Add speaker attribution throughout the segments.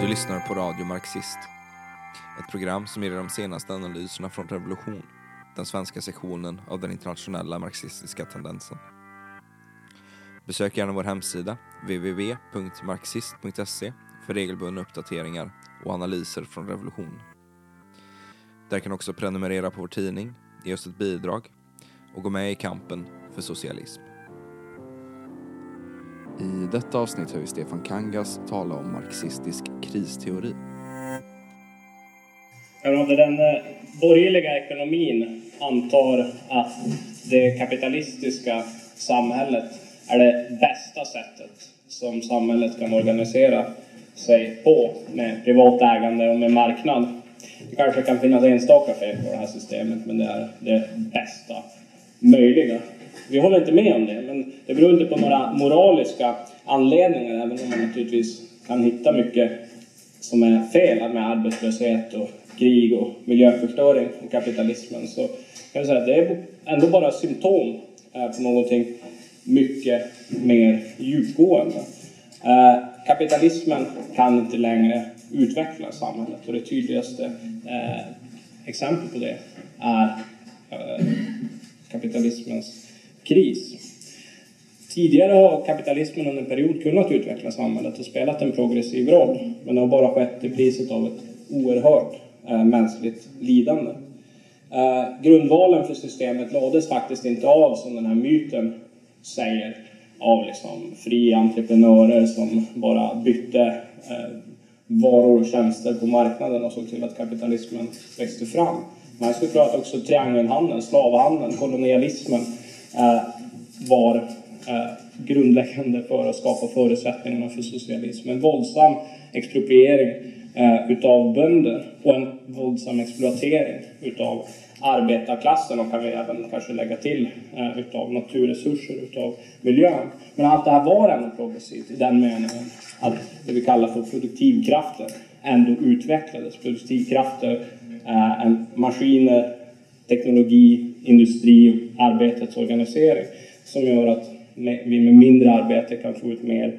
Speaker 1: Du lyssnar på Radio Marxist. Ett program som ger dig de senaste analyserna från Revolution, den svenska sektionen av den internationella marxistiska tendensen. Besök gärna vår hemsida, www.marxist.se, för regelbundna uppdateringar och analyser från Revolution. Där kan du också prenumerera på vår tidning, ge oss ett bidrag och gå med i kampen för socialism.
Speaker 2: I detta avsnitt hör vi Stefan Kangas tala om marxistisk kristeori.
Speaker 3: Den eh, borgerliga ekonomin antar att det kapitalistiska samhället är det bästa sättet som samhället kan organisera sig på med privat ägande och med marknad. Det kanske kan finnas enstaka fel på det här systemet, men det är det bästa möjliga. Vi håller inte med om det, men det beror inte på några moraliska anledningar, även om man naturligtvis kan hitta mycket som är fel med arbetslöshet och krig och miljöförstöring och kapitalismen. Så kan jag säga att det är ändå bara symptom på någonting mycket mer djupgående. Eh, kapitalismen kan inte längre utveckla samhället och det tydligaste eh, exemplet på det är eh, kapitalismens kris. Tidigare har kapitalismen under en period kunnat utveckla samhället och spelat en progressiv roll, men det har bara skett till priset av ett oerhört eh, mänskligt lidande. Eh, grundvalen för systemet lades faktiskt inte av, som den här myten säger, av liksom fria entreprenörer som bara bytte eh, varor och tjänster på marknaden och såg till att kapitalismen växte fram. Man skulle tro att också triangelhandeln, slavhandeln, kolonialismen Eh, var eh, grundläggande för att skapa förutsättningarna för socialism. En våldsam expropriering eh, utav bönder och en våldsam exploatering utav arbetarklassen och kan vi även kanske lägga till eh, utav naturresurser, utav miljön. Men allt det här var ändå progressivt i den meningen att det vi kallar för produktivkrafter ändå utvecklades. Produktivkrafter, eh, maskiner, teknologi, industri och arbetets organisering som gör att vi med mindre arbete kan få ut mer,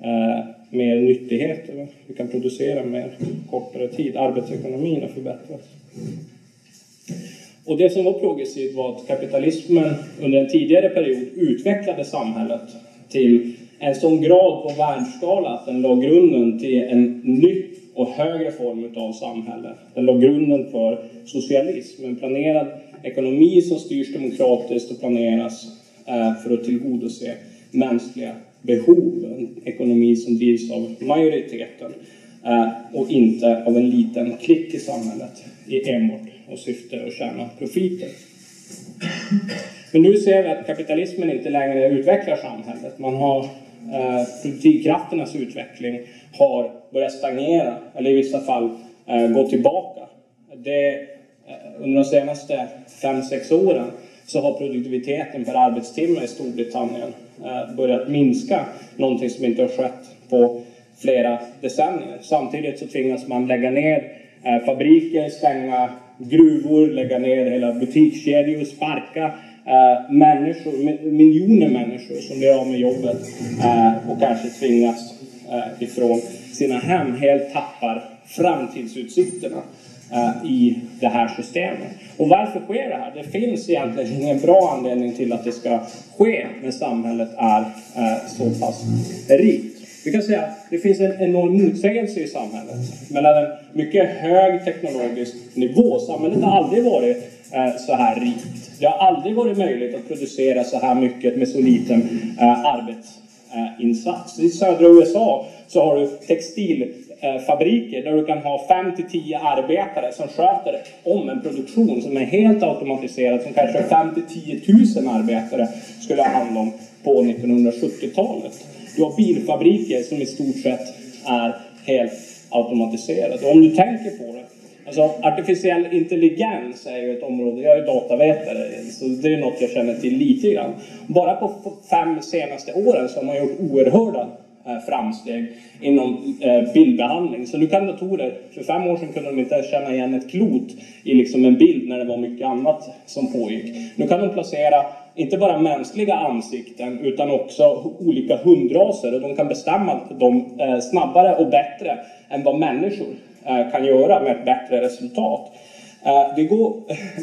Speaker 3: eh, mer nyttigheter. Vi kan producera mer kortare tid. Arbetsekonomin har förbättrats. Och det som var progressivt var att kapitalismen under en tidigare period utvecklade samhället till en sån grad på världsskala att den la grunden till en ny och högre form av samhälle. Den la grunden för socialism, en planerad ekonomi som styrs demokratiskt och planeras eh, för att tillgodose mänskliga behov. En ekonomi som drivs av majoriteten eh, och inte av en liten klick i samhället i enbart och syfte att tjäna profiter. Men nu ser vi att kapitalismen inte längre utvecklar samhället. Man har eh, produktivkrafternas utveckling har börjat stagnera eller i vissa fall eh, gå tillbaka. Det, eh, under de senaste 5-6 åren så har produktiviteten per arbetstimme i Storbritannien eh, börjat minska, någonting som inte har skett på flera decennier. Samtidigt så tvingas man lägga ner eh, fabriker, stänga gruvor, lägga ner hela butikskedjor, sparka eh, människor, miljoner människor som blir av med jobbet eh, och kanske tvingas Eh, ifrån sina hem, helt tappar framtidsutsikterna eh, i det här systemet. Och varför sker det här? Det finns egentligen ingen bra anledning till att det ska ske när samhället är eh, så pass rikt. Vi kan säga att det finns en enorm motsägelse i samhället mellan en mycket hög teknologisk nivå. Samhället har aldrig varit så här rikt. Det har aldrig varit möjligt att producera så här mycket med så liten arbetskraft, arbetsinsats. I södra USA så har du textilfabriker där du kan ha 5 till 10 arbetare som sköter om en produktion som är helt automatiserad som kanske 5 till 10 000 arbetare skulle ha hand om på 1970-talet. Du har bilfabriker som i stort sett är helt automatiserade. Och om du tänker på det, alltså artificiell intelligens är ju ett område, jag är datavetare, så det är något jag känner till lite grann. Bara på fem senaste åren så har man gjort oerhörda eh, framsteg inom eh, bildbehandling. Så nu kan datorer, för fem år sedan kunde de inte känna igen ett klot i liksom en bild när det var mycket annat som pågick. Nu kan de placera inte bara mänskliga ansikten utan också olika hundraser och de kan bestämma dem eh, snabbare och bättre än vad människor Eh, kan göra med ett bättre resultat. Eh, det går,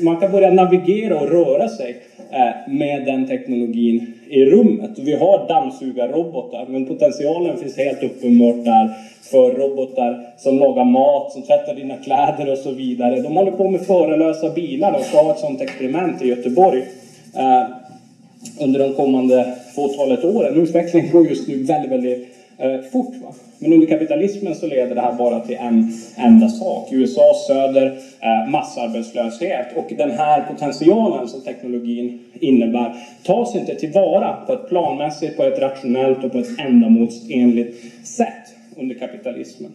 Speaker 3: man kan börja navigera och röra sig eh, med den teknologin i rummet. Vi har dammsugarrobotar men potentialen finns helt uppenbart där för robotar som lagar mat, som tvättar dina kläder och så vidare. De håller på med förelösa bilar och ska ha ett sådant experiment i Göteborg under de kommande fåtalet åren. Utvecklingen går just nu väldigt, väldigt Eh, fort. Va? Men under kapitalismen så leder det här bara till en enda sak. USA söder, eh, massarbetslöshet. Och den här potentialen som teknologin innebär tas inte tillvara på ett planmässigt, på ett rationellt och på ett ändamålsenligt sätt under kapitalismen.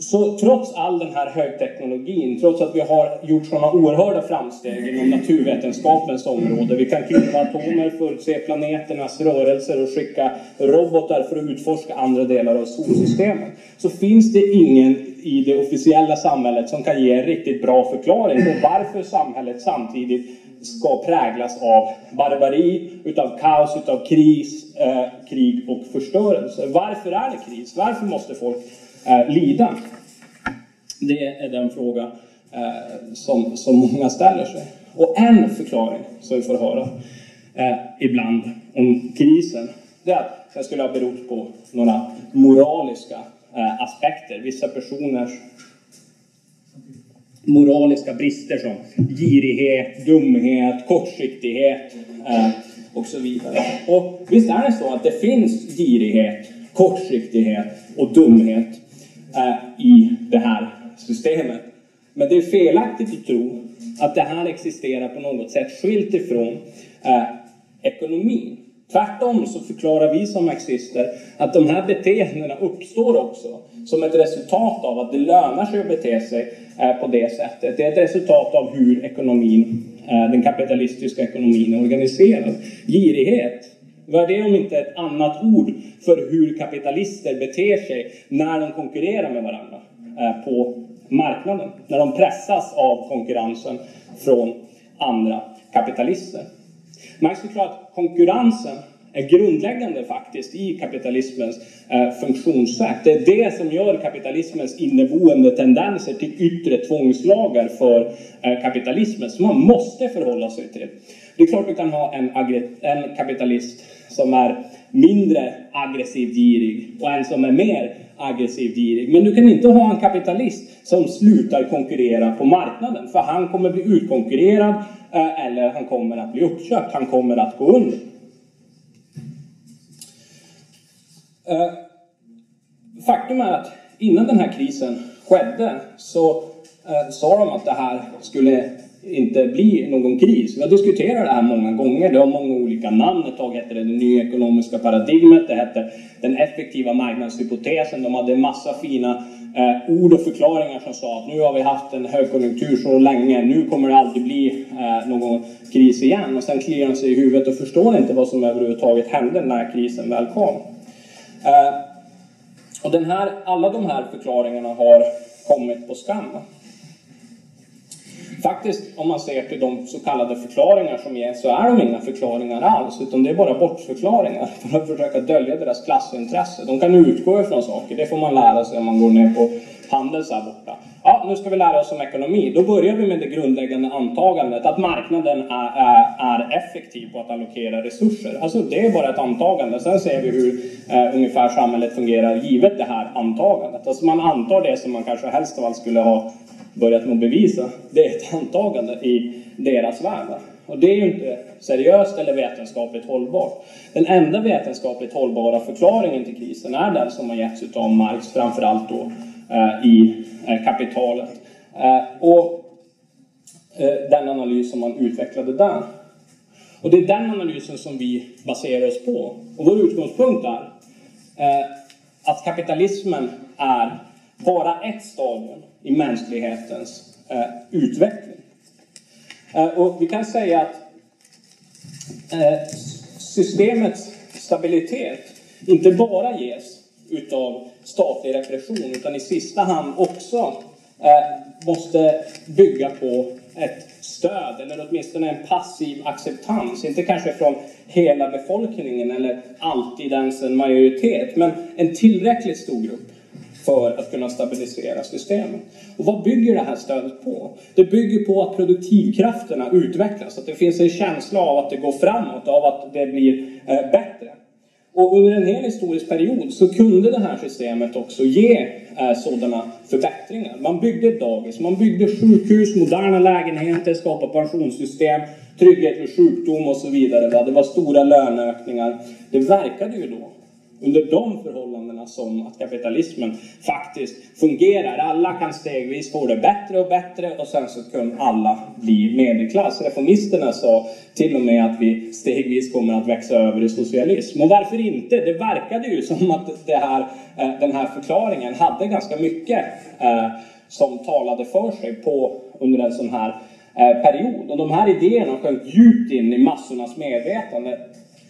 Speaker 3: Så trots all den här högteknologin, trots att vi har gjort sådana oerhörda framsteg inom naturvetenskapens område, vi kan klyva atomer, förutse planeternas rörelser och skicka robotar för att utforska andra delar av solsystemet, så finns det ingen i det officiella samhället som kan ge en riktigt bra förklaring på varför samhället samtidigt ska präglas av barbari, utav kaos, utav kris, eh, krig och förstörelse. Varför är det kris? Varför måste folk eh, lida? Det är den fråga eh, som, som många ställer sig. Och en förklaring som vi får höra eh, ibland om krisen, det är att den skulle ha berott på några moraliska eh, aspekter. Vissa personers moraliska brister som girighet, dumhet, kortsiktighet eh, och så vidare. Och visst är det så att det finns girighet, kortsiktighet och dumhet eh, i det här systemet. Men det är felaktigt att tro att det här existerar på något sätt skilt ifrån eh, ekonomin. Tvärtom så förklarar vi som marxister att de här beteendena uppstår också som ett resultat av att det lönar sig att bete sig eh, på det sättet. Det är ett resultat av hur ekonomin, eh, den kapitalistiska ekonomin är organiserad. Girighet, vad är det om inte ett annat ord för hur kapitalister beter sig när de konkurrerar med varandra eh, på marknaden? När de pressas av konkurrensen från andra kapitalister. Marx förklarar att konkurrensen är grundläggande faktiskt i kapitalismens eh, funktionssätt. Det är det som gör kapitalismens inneboende tendenser till yttre tvångslagar för eh, kapitalismen som man måste förhålla sig till. Det är klart du kan ha en, en kapitalist som är mindre aggressivt girig och en som är mer aggressivt girig. Men du kan inte ha en kapitalist som slutar konkurrera på marknaden för han kommer bli utkonkurrerad eh, eller han kommer att bli uppköpt, han kommer att gå under. Eh, faktum är att innan den här krisen skedde så eh, sa de att det här skulle inte bli någon kris. Vi har diskuterat det här många gånger. Det har många olika namn. Ett tag hette det det nya ekonomiska paradigmet. Det hette den effektiva marknadshypotesen. De hade en massa fina eh, ord och förklaringar som sa att nu har vi haft en högkonjunktur så länge. Nu kommer det aldrig bli eh, någon kris igen. Och sen kliar de sig i huvudet och förstår inte vad som överhuvudtaget hände när krisen väl kom. Eh, och den här, alla de här förklaringarna har kommit på skam. Faktiskt, om man ser till de så kallade förklaringar som ges, så är de inga förklaringar alls, utan det är bara bortförklaringar för att försöka dölja deras klassintresse. De kan utgå ifrån saker, det får man lära sig om man går ner på Handels här borta. Ja, nu ska vi lära oss om ekonomi. Då börjar vi med det grundläggande antagandet att marknaden är, är, är effektiv på att allokera resurser. Alltså det är bara ett antagande. Sen ser vi hur eh, ungefär samhället fungerar givet det här antagandet. Alltså man antar det som man kanske helst av allt skulle ha börjat med att bevisa. Det är ett antagande i deras värld. Och det är ju inte seriöst eller vetenskapligt hållbart. Den enda vetenskapligt hållbara förklaringen till krisen är den som har getts av Marx, framförallt då Eh, i eh, kapitalet. Eh, och eh, den analys som man utvecklade där. Och det är den analysen som vi baserar oss på. Och vår utgångspunkt är eh, att kapitalismen är bara ett stadium i mänsklighetens eh, utveckling. Eh, och vi kan säga att eh, systemets stabilitet inte bara ges utav statlig repression utan i sista hand också eh, måste bygga på ett stöd eller åtminstone en passiv acceptans. Inte kanske från hela befolkningen eller alltid ens en majoritet, men en tillräckligt stor grupp för att kunna stabilisera systemet. Och vad bygger det här stödet på? Det bygger på att produktivkrafterna utvecklas, att det finns en känsla av att det går framåt, av att det blir eh, bättre. Och under en hel historisk period så kunde det här systemet också ge eh, sådana förbättringar. Man byggde dagis, man byggde sjukhus, moderna lägenheter, skapade pensionssystem, trygghet vid sjukdom och så vidare. Det var stora löneökningar. Det verkade ju då under de förhållandena som att kapitalismen faktiskt fungerar. Alla kan stegvis få det bättre och bättre och sen så kan alla bli medelklass. Reformisterna sa till och med att vi stegvis kommer att växa över i socialism. Och varför inte? Det verkade ju som att det här, eh, den här förklaringen hade ganska mycket eh, som talade för sig på, under en sån här eh, period. Och de här idéerna sjönk djupt in i massornas medvetande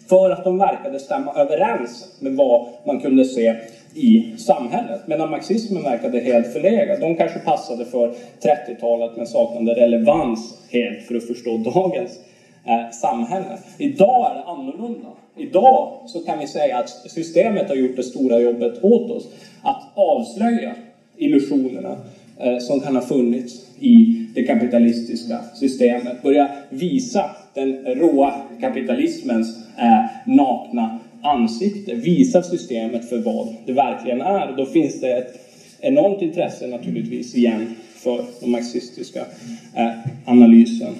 Speaker 3: för att de verkade stämma överens med vad man kunde se i samhället. Medan marxismen verkade helt förlegad. De kanske passade för 30-talet men saknade relevans helt för att förstå dagens eh, samhälle. Idag är det annorlunda. Idag så kan vi säga att systemet har gjort det stora jobbet åt oss. Att avslöja illusionerna eh, som kan ha funnits i det kapitalistiska systemet. Börja visa den råa kapitalismens eh, nakna ansikte. Visa systemet för vad det verkligen är. Då finns det ett enormt intresse naturligtvis igen för den marxistiska eh, analysen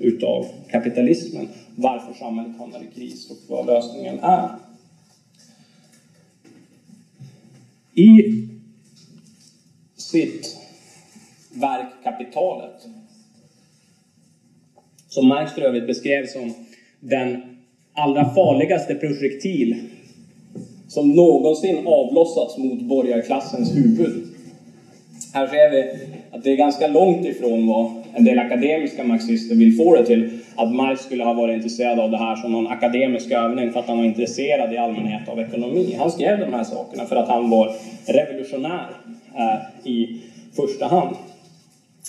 Speaker 3: utav kapitalismen. Varför samhället hamnar i kris och vad lösningen är. I sitt verk Kapitalet som Marx för övrigt beskrev som den allra farligaste projektil som någonsin avlossats mot borgarklassens huvud. Här ser vi att det är ganska långt ifrån vad en del akademiska marxister vill få det till. Att Marx skulle ha varit intresserad av det här som någon akademisk övning för att han var intresserad i allmänhet av ekonomi. Han skrev de här sakerna för att han var revolutionär eh, i första hand.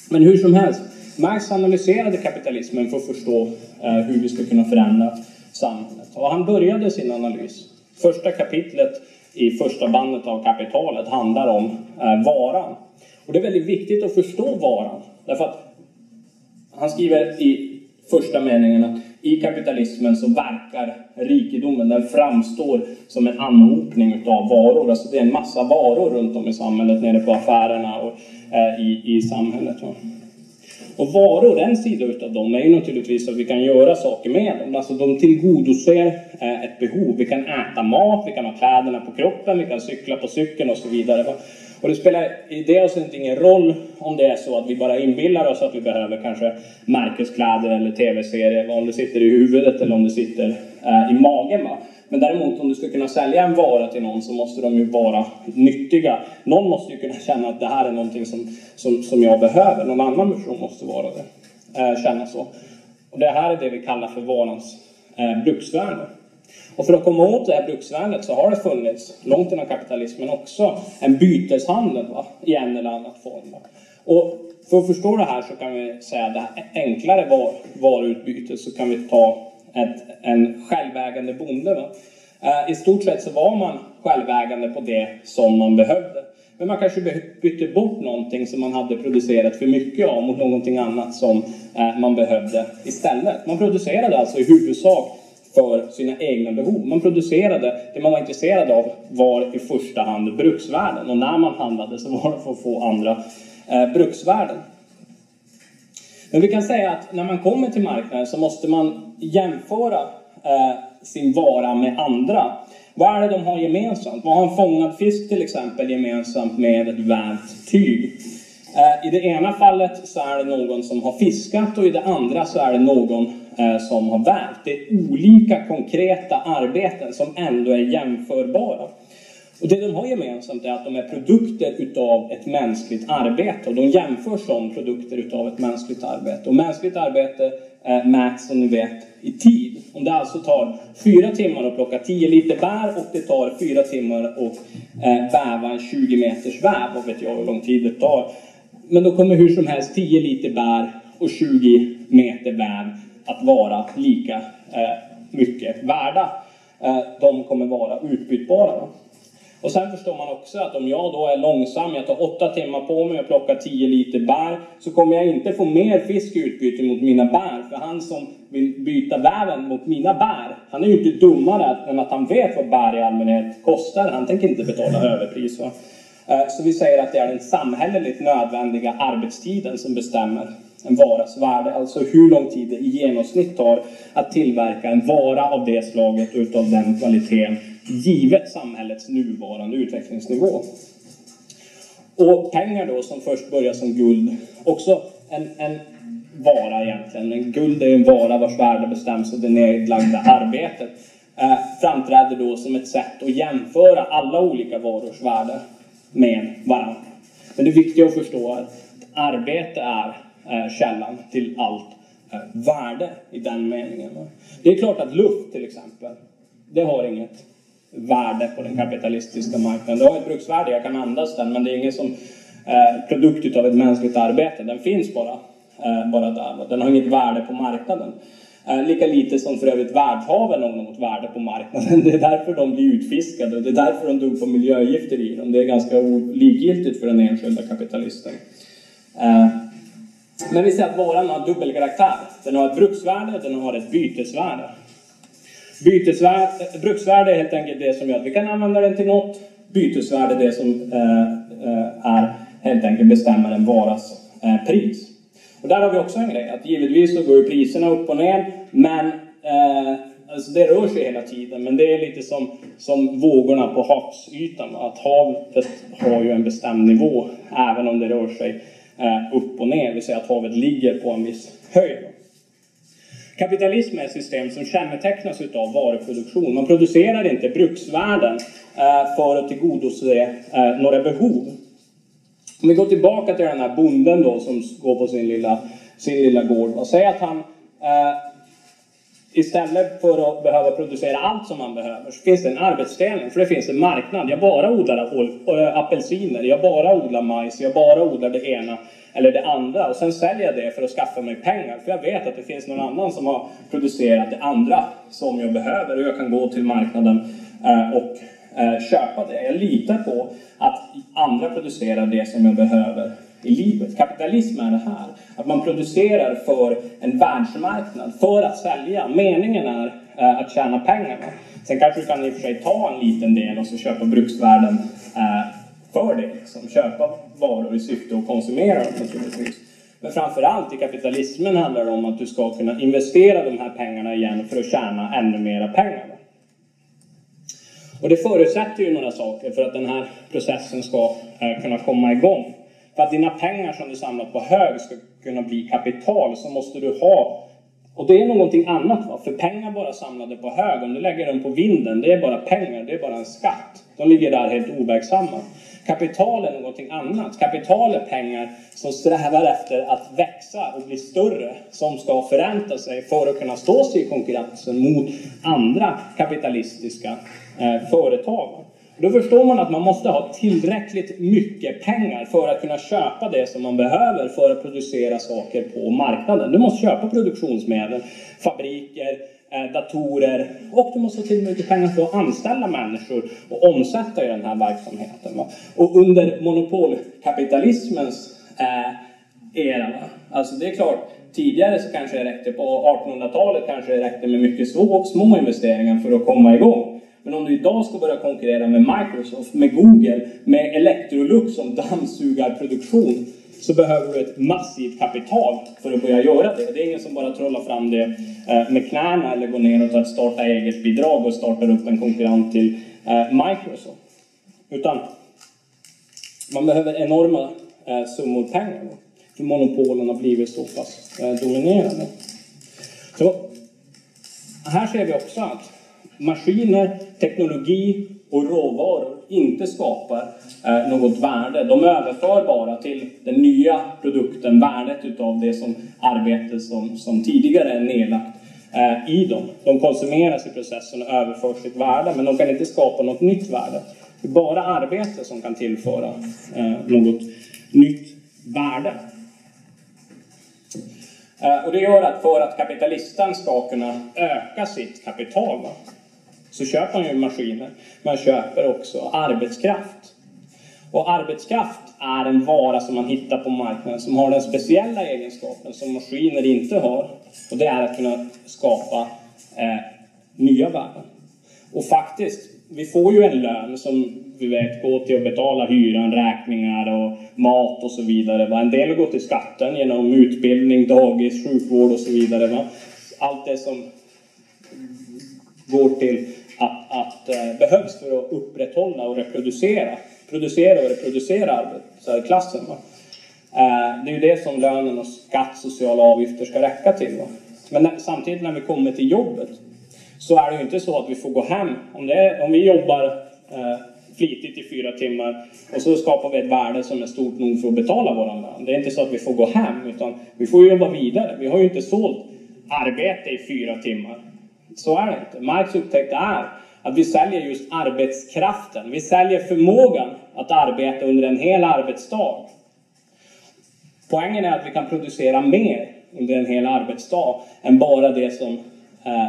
Speaker 3: Men hur som helst, Marx analyserade kapitalismen för att förstå eh, hur vi ska kunna förändra samhället. Och han började sin analys. Första kapitlet i första bandet av Kapitalet handlar om eh, varan. Och det är väldigt viktigt att förstå varan. Därför att han skriver i första meningen att i kapitalismen så verkar rikedomen, den framstår som en anhopning utav varor. Alltså det är en massa varor runt om i samhället, nere på affärerna och eh, i, i samhället. Och varor, en sida utav dem är ju naturligtvis att vi kan göra saker med dem. Alltså de tillgodoser eh, ett behov. Vi kan äta mat, vi kan ha kläderna på kroppen, vi kan cykla på cykeln och så vidare. Och det spelar i det avseendet ingen roll om det är så att vi bara inbillar oss att vi behöver kanske märkeskläder eller tv-serier, om det sitter i huvudet eller om det sitter eh, i magen. Va? Men däremot om du ska kunna sälja en vara till någon så måste de ju vara nyttiga. Någon måste ju kunna känna att det här är någonting som, som, som jag behöver. Någon annan person måste vara det. Eh, känna så. Och det här är det vi kallar för varans eh, bruksvärde. Och för att komma åt det här bruksvärdet så har det funnits, långt innan kapitalismen också, en byteshandel va? i en eller annan form. Va? Och för att förstå det här så kan vi säga att det här enklare var, varuutbytet så kan vi ta ett, en självägande bonde. Va? Eh, I stort sett så var man självägande på det som man behövde. Men man kanske bytte bort någonting som man hade producerat för mycket av mot någonting annat som eh, man behövde istället. Man producerade alltså i huvudsak för sina egna behov. Man producerade, det man var intresserad av var i första hand bruksvärden och när man handlade så var det för att få andra eh, bruksvärden. Men vi kan säga att när man kommer till marknaden så måste man jämföra eh, sin vara med andra. Vad är det de har gemensamt? Vad har en fångad fisk till exempel gemensamt med ett vävt tyg? Eh, I det ena fallet så är det någon som har fiskat och i det andra så är det någon eh, som har vävt. Det är olika konkreta arbeten som ändå är jämförbara. Och det de har gemensamt är att de är produkter utav ett mänskligt arbete och de jämförs som produkter utav ett mänskligt arbete. Och mänskligt arbete eh, mäts som ni vet i tid. Om det alltså tar fyra timmar att plocka 10 liter bär och det tar fyra timmar att eh, väva en 20 meters väv, vad vet jag hur lång tid det tar. Men då kommer hur som helst 10 liter bär och 20 meter väv att vara lika eh, mycket värda. Eh, de kommer vara utbytbara. då. Och sen förstår man också att om jag då är långsam, jag tar åtta timmar på mig och plockar 10 liter bär, så kommer jag inte få mer fisk i utbyte mot mina bär. För han som vill byta väven mot mina bär, han är ju inte dummare än att han vet vad bär i allmänhet kostar. Han tänker inte betala överpris. Va? Eh, så vi säger att det är den samhälleligt nödvändiga arbetstiden som bestämmer en varas värde. Alltså hur lång tid det i genomsnitt tar att tillverka en vara av det slaget utav den kvaliteten givet samhällets nuvarande utvecklingsnivå. Och pengar då som först börjar som guld, också en, en vara egentligen. En guld är en vara vars värde bestäms av det nedlagda arbetet. Eh, framträder då som ett sätt att jämföra alla olika varors värde med varandra. Men det viktiga att förstå är att arbete är eh, källan till allt eh, värde i den meningen. Det är klart att luft till exempel, det har inget värde på den kapitalistiska marknaden. Det har ett bruksvärde, jag kan andas den, men det är ingen som eh, produkt av ett mänskligt arbete. Den finns bara, eh, bara där. Den har inget värde på marknaden. Eh, lika lite som för övrigt världshaven har något värde på marknaden. Det är därför de blir utfiskade och det är därför de dumpar miljögifter i dem. Det är ganska likgiltigt för den enskilda kapitalisten. Eh, men vi ser att varan har dubbelkaraktär. Den har ett bruksvärde, den har ett bytesvärde. Bytesvärde, bruksvärde är helt enkelt det som gör att vi kan använda den till något. Bytesvärde är det som eh, eh, är helt enkelt bestämmer en varas eh, pris. Och där har vi också en grej, att givetvis så går ju priserna upp och ner, men eh, alltså det rör sig hela tiden. Men det är lite som, som vågorna på havsytan. Att havet har ju en bestämd nivå, även om det rör sig eh, upp och ner. Det vill säga att havet ligger på en viss höjd. Kapitalism är ett system som kännetecknas av varuproduktion. Man producerar inte bruksvärden eh, för att tillgodose eh, några behov. Om vi går tillbaka till den här bonden då som går på sin lilla, sin lilla gård. Och säger att han eh, istället för att behöva producera allt som man behöver så finns det en arbetsdelning. För det finns en marknad. Jag bara odlar eh, apelsiner, jag bara odlar majs, jag bara odlar det ena eller det andra. Och sen säljer jag det för att skaffa mig pengar. För jag vet att det finns någon annan som har producerat det andra som jag behöver. Och jag kan gå till marknaden eh, och eh, köpa det. Jag litar på att andra producerar det som jag behöver i livet. Kapitalism är det här. Att man producerar för en världsmarknad, för att sälja. Meningen är eh, att tjäna pengar. Sen kanske du kan i och för sig ta en liten del och så köpa bruksvärden för det. Liksom. Köpa varor i syfte att konsumera dem naturligtvis. Men framförallt i kapitalismen handlar det om att du ska kunna investera de här pengarna igen för att tjäna ännu mera pengar. Och det förutsätter ju några saker för att den här processen ska eh, kunna komma igång. För att dina pengar som du samlat på hög ska kunna bli kapital så måste du ha och det är någonting annat. Va? För pengar bara samlade på hög, om du lägger dem på vinden, det är bara pengar, det är bara en skatt. De ligger där helt overksamma. Kapital är någonting annat. Kapital är pengar som strävar efter att växa och bli större, som ska förränta sig för att kunna stå sig i konkurrensen mot andra kapitalistiska eh, företag. Då förstår man att man måste ha tillräckligt mycket pengar för att kunna köpa det som man behöver för att producera saker på marknaden. Du måste köpa produktionsmedel, fabriker, Eh, datorer och du måste ha till mycket pengar för att anställa människor och omsätta i den här verksamheten. Och under monopolkapitalismens eh, era, alltså det är klart, tidigare så kanske det räckte, på 1800-talet kanske det räckte med mycket små, små investeringar för att komma igång. Men om du idag ska börja konkurrera med Microsoft, med Google, med Electrolux som dammsugarproduktion så behöver du ett massivt kapital för att börja göra det. Det är ingen som bara trollar fram det eh, med knäna eller går ner och tar ett starta eget-bidrag och startar upp en konkurrent till eh, Microsoft. Utan man behöver enorma eh, summor pengar. För monopolen har blivit så pass dominerande. Så här ser vi också att maskiner, teknologi och råvaror inte skapar eh, något värde. De överför bara till den nya produkten värdet utav det som arbete som, som tidigare är nedlagt eh, i dem. De konsumeras i processen och överför sitt värde, men de kan inte skapa något nytt värde. Det är bara arbete som kan tillföra eh, något nytt värde. Eh, och det gör att för att kapitalisten ska kunna öka sitt kapital så köper man ju maskiner. Man köper också arbetskraft. Och arbetskraft är en vara som man hittar på marknaden som har den speciella egenskapen som maskiner inte har. Och det är att kunna skapa eh, nya värden. Och faktiskt, vi får ju en lön som vi vet går till att betala hyran, räkningar och mat och så vidare. Va? En del går till skatten genom utbildning, dagis, sjukvård och så vidare. Va? Allt det som går till att, att eh, behövs för att upprätthålla och reproducera, producera och reproducera arbetarklassen. Va? Eh, det är ju det som lönen och skatt, sociala avgifter ska räcka till. Va? Men när, samtidigt när vi kommer till jobbet så är det ju inte så att vi får gå hem. Om, är, om vi jobbar eh, flitigt i fyra timmar och så skapar vi ett värde som är stort nog för att betala våran lön. Det är inte så att vi får gå hem, utan vi får jobba vidare. Vi har ju inte sålt arbete i fyra timmar. Så är det inte. Marx upptäckt är att vi säljer just arbetskraften. Vi säljer förmågan att arbeta under en hel arbetsdag. Poängen är att vi kan producera mer under en hel arbetsdag än bara det som eh,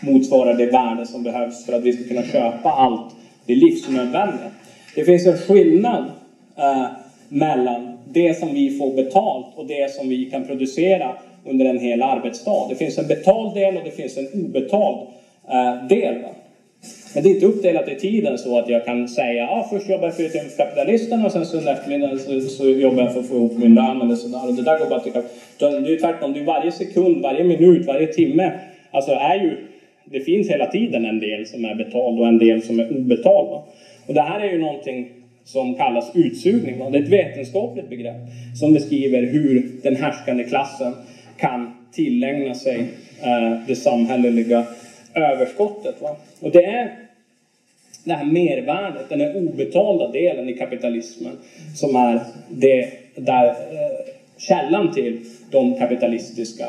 Speaker 3: motsvarar det värde som behövs för att vi ska kunna köpa allt det livsnödvändiga. Det finns en skillnad eh, mellan det som vi får betalt och det som vi kan producera under en hel arbetsdag. Det finns en betald del och det finns en obetald eh, del. Va? Men det är inte uppdelat i tiden så att jag kan säga att ah, först jobbar jag för kapitalisterna och sen så under eftermiddagen så, så jobbar jag för att få ihop min lön eller sådär. Och det där går bara till Det är ju tvärtom, det är varje sekund, varje minut, varje timme. Alltså är ju, det finns hela tiden en del som är betald och en del som är obetald. Va? Och det här är ju någonting som kallas utsugning. Va? Det är ett vetenskapligt begrepp som beskriver hur den härskande klassen kan tillägna sig eh, det samhälleliga överskottet. Va? Och det är det här mervärdet, den här obetalda delen i kapitalismen som är det där eh, källan till de kapitalistiska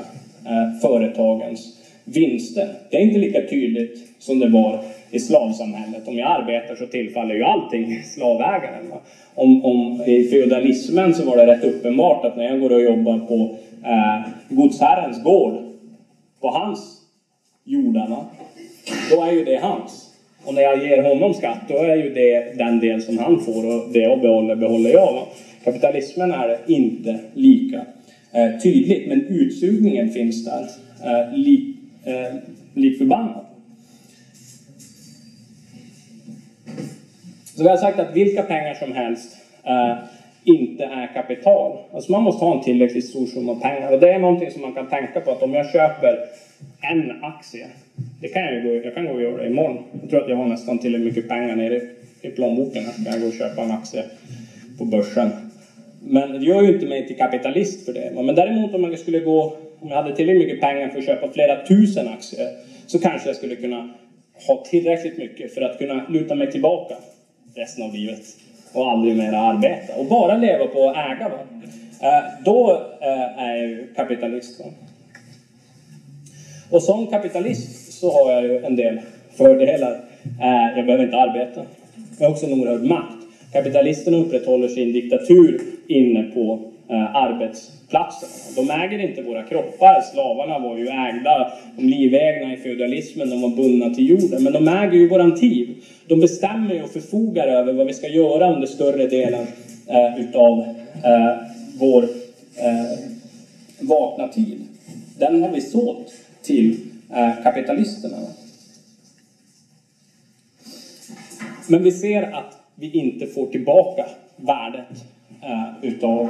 Speaker 3: eh, företagens vinster. Det är inte lika tydligt som det var i slavsamhället. Om jag arbetar så tillfaller ju allting slavägaren. Om, om, I feudalismen så var det rätt uppenbart att när jag går och jobbar på eh, godsherrens gård, på hans jordarna, då är ju det hans. Och när jag ger honom skatt, då är ju det den del som han får och det jag behåller, behåller jag. Va? Kapitalismen är inte lika eh, tydligt, men utsugningen finns där eh, lik, eh, lik förbannat. Så vi har sagt att vilka pengar som helst eh, inte är kapital. Alltså man måste ha en tillräckligt stor summa pengar. Och det är någonting som man kan tänka på att om jag köper en aktie, det kan jag, gå, jag kan gå och göra det imorgon. Jag tror att jag har nästan tillräckligt mycket pengar nere i plånboken. Jag kan gå och köpa en aktie på börsen. Men det gör ju inte mig till kapitalist för det. Men däremot om jag skulle gå, om jag hade tillräckligt mycket pengar för att köpa flera tusen aktier, så kanske jag skulle kunna ha tillräckligt mycket för att kunna luta mig tillbaka resten av livet och aldrig mer arbeta och bara leva på att äga. Va? Eh, då eh, är jag ju kapitalist. Va? Och som kapitalist så har jag ju en del fördelar. Eh, jag behöver inte arbeta. Jag har också en oerhörd makt. Kapitalisterna upprätthåller sin diktatur inne på Eh, arbetsplatserna. De äger inte våra kroppar. Slavarna var ju ägda, de livägna i feudalismen, de var bundna till jorden. Men de äger ju våran tid. De bestämmer ju och förfogar över vad vi ska göra under större delen eh, utav eh, vår eh, vakna tid. Den har vi sålt till eh, kapitalisterna. Men vi ser att vi inte får tillbaka värdet eh, utav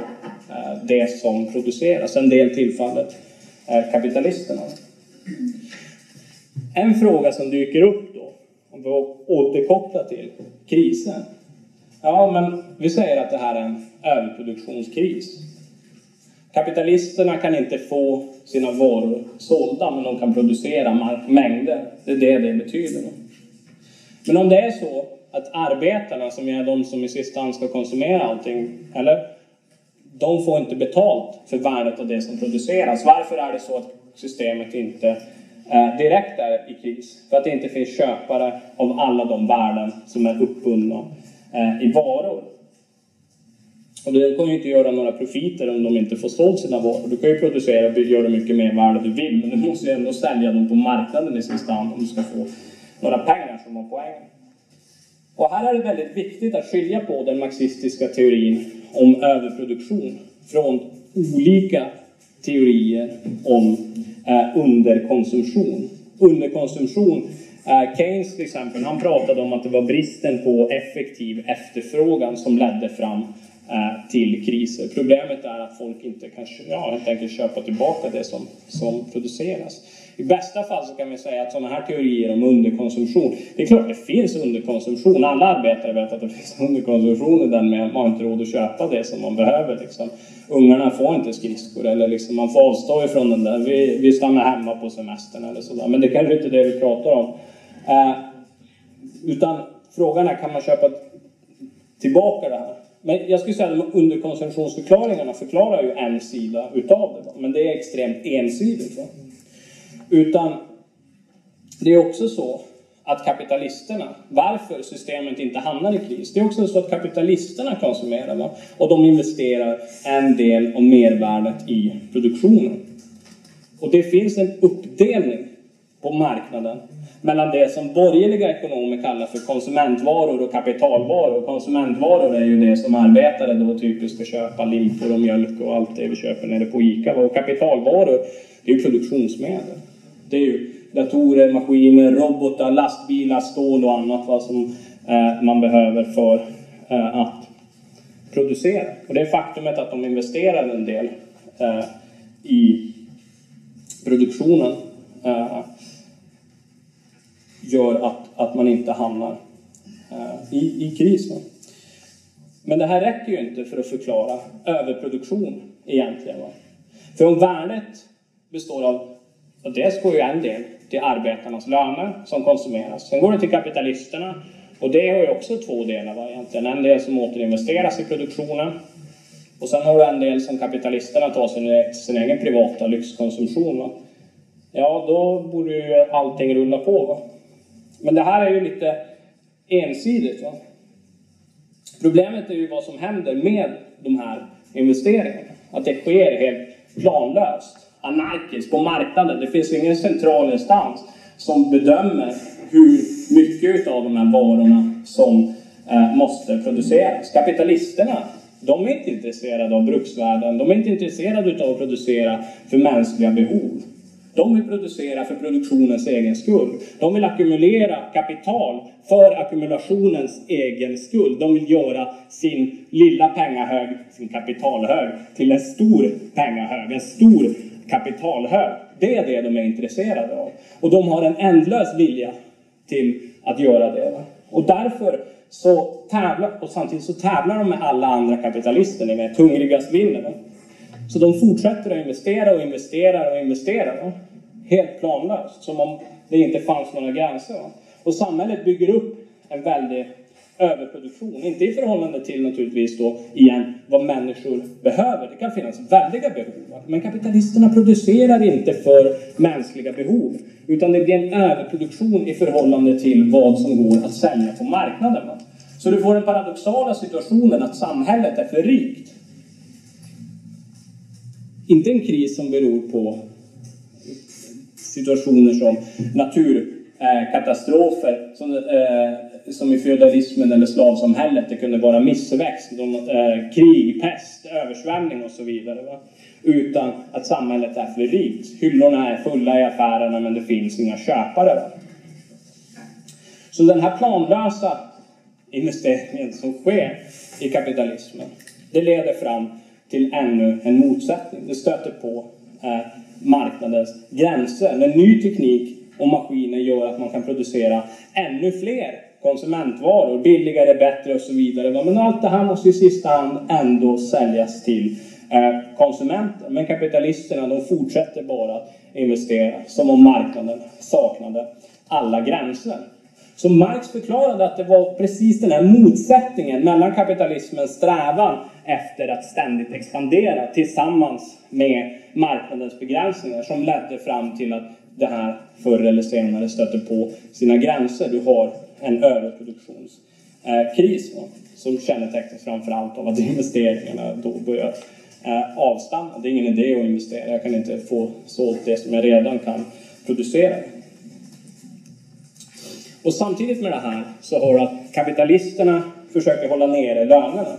Speaker 3: eh, det som produceras. En del tillfallet är kapitalisterna. En fråga som dyker upp då, om vi återkopplar till krisen. Ja, men vi säger att det här är en överproduktionskris. Kapitalisterna kan inte få sina varor sålda, men de kan producera mängder. Det är det det betyder. Men om det är så att arbetarna, som är de som i sista hand ska konsumera allting, eller? De får inte betalt för värdet av det som produceras. Varför är det så att systemet inte eh, direkt är i kris? För att det inte finns köpare av alla de värden som är uppbundna eh, i varor. Och du kommer ju inte göra några profiter om de inte får sålt sina varor. Du kan ju producera och göra mycket mer värde du vill, men du måste ju ändå sälja dem på marknaden i sista hand om du ska få några pengar som har poäng. Och här är det väldigt viktigt att skilja på den marxistiska teorin om överproduktion från olika teorier om eh, underkonsumtion. Underkonsumtion eh, Keynes till exempel, han pratade om att det var bristen på effektiv efterfrågan som ledde fram eh, till kriser. Problemet är att folk inte kan ja, helt enkelt köpa tillbaka det som, som produceras. I bästa fall så kan vi säga att sådana här teorier om underkonsumtion, det är klart det finns underkonsumtion. Alla arbetare vet att det finns underkonsumtion i den med att man inte råd att köpa det som man behöver. Liksom. Ungarna får inte skridskor eller liksom, man får avstå ifrån den där. Vi, vi stannar hemma på semestern eller sådär. Men det kanske inte är det vi pratar om. Eh, utan frågan är, kan man köpa tillbaka det här? Men jag skulle säga att underkonsumtionsförklaringarna förklarar ju en sida utav det. Men det är extremt ensidigt. Va? Utan det är också så att kapitalisterna, varför systemet inte hamnar i kris, det är också så att kapitalisterna konsumerar va? och de investerar en del av mervärdet i produktionen. Och det finns en uppdelning på marknaden mellan det som borgerliga ekonomer kallar för konsumentvaror och kapitalvaror. Konsumentvaror är ju det som arbetare då typiskt ska köpa, limpor och mjölk och allt det vi köper nere på ICA. Och kapitalvaror, det är ju produktionsmedel. Det är ju datorer, maskiner, robotar, lastbilar, stål och annat va, som eh, man behöver för eh, att producera. Och det är faktumet att de investerar en del eh, i produktionen eh, gör att, att man inte hamnar eh, i, i kris. Men det här räcker ju inte för att förklara överproduktion egentligen. Va? För om värdet består av, och dels går ju en del till arbetarnas löner som konsumeras. Sen går det till kapitalisterna och det har ju också två delar va, egentligen. En del som återinvesteras i produktionen och sen har du en del som kapitalisterna tar sin, sin egen privata lyxkonsumtion. Va? Ja, då borde ju allting rulla på. Va? Men det här är ju lite ensidigt. Va? Problemet är ju vad som händer med de här investeringarna. Att det sker helt planlöst, anarkiskt, på marknaden. Det finns ingen central instans som bedömer hur mycket av de här varorna som eh, måste produceras. Kapitalisterna, de är inte intresserade av bruksvärden. De är inte intresserade av att producera för mänskliga behov. De vill producera för produktionens egen skull. De vill ackumulera kapital för ackumulationens egen skull. De vill göra sin lilla pengahög, sin kapitalhög, till en stor pengahög, en stor kapitalhög. Det är det de är intresserade av. Och de har en ändlös vilja till att göra det. Och därför så tävlar, och samtidigt så tävlar de med alla andra kapitalister, ni vet, hungrigast vinner. Så de fortsätter att investera och investera och investera. Helt planlöst, som om det inte fanns några gränser. Och samhället bygger upp en väldig överproduktion. Inte i förhållande till naturligtvis då igen vad människor behöver. Det kan finnas väldiga behov. Men kapitalisterna producerar inte för mänskliga behov. Utan det blir en överproduktion i förhållande till vad som går att sälja på marknaden. Så du får den paradoxala situationen att samhället är för rikt inte en kris som beror på situationer som naturkatastrofer, eh, som, eh, som i feodalismen eller slavsamhället. Det kunde vara missväxt, eh, krig, pest, översvämning och så vidare. Va? Utan att samhället är för rikt. Hyllorna är fulla i affärerna men det finns inga köpare. Va? Så den här planlösa investeringen som sker i kapitalismen, det leder fram till ännu en motsättning. Det stöter på eh, marknadens gränser. När ny teknik och maskiner gör att man kan producera ännu fler konsumentvaror, billigare, bättre och så vidare. Men allt det här måste i sista hand ändå säljas till konsumenten. konsumenter. Men kapitalisterna de fortsätter bara att investera som om marknaden saknade alla gränser. Så Marx förklarade att det var precis den här motsättningen mellan kapitalismens strävan efter att ständigt expandera tillsammans med marknadens begränsningar som ledde fram till att det här förr eller senare stötte på sina gränser. Du har en överproduktionskris eh, som kännetecknas framförallt av att investeringarna då börjar eh, avstanna. Det är ingen idé att investera, jag kan inte få sålt det som jag redan kan producera. Och samtidigt med det här så har att kapitalisterna försöker hålla nere lönerna.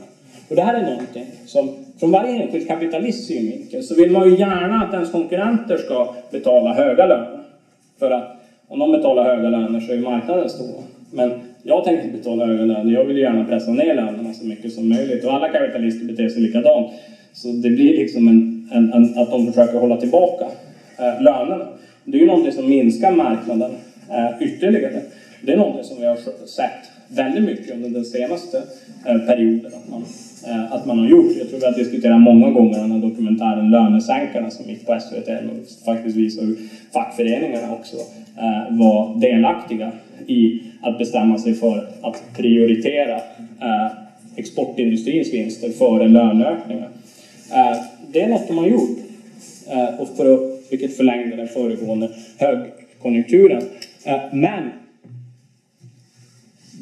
Speaker 3: Och det här är någonting som, från varje enskild kapitalists synvinkel, så vill man ju gärna att ens konkurrenter ska betala höga löner. För att om de betalar höga löner så är marknaden stor. Men jag tänker inte betala höga löner, jag vill gärna pressa ner lönerna så mycket som möjligt. Och alla kapitalister beter sig likadant. Så det blir liksom en, en, en att de försöker hålla tillbaka eh, lönerna. Det är ju någonting som minskar marknaden eh, ytterligare. Det är någonting som vi har sett väldigt mycket under den senaste eh, perioden att man, eh, att man har gjort. Jag tror vi har diskuterat många gånger den här dokumentären Lönesänkarna som gick på SVT och faktiskt visar hur fackföreningarna också eh, var delaktiga i att bestämma sig för att prioritera exportindustrins vinster före löneökningar. Det är något de har gjort, och för att, vilket förlängde den föregående högkonjunkturen. Men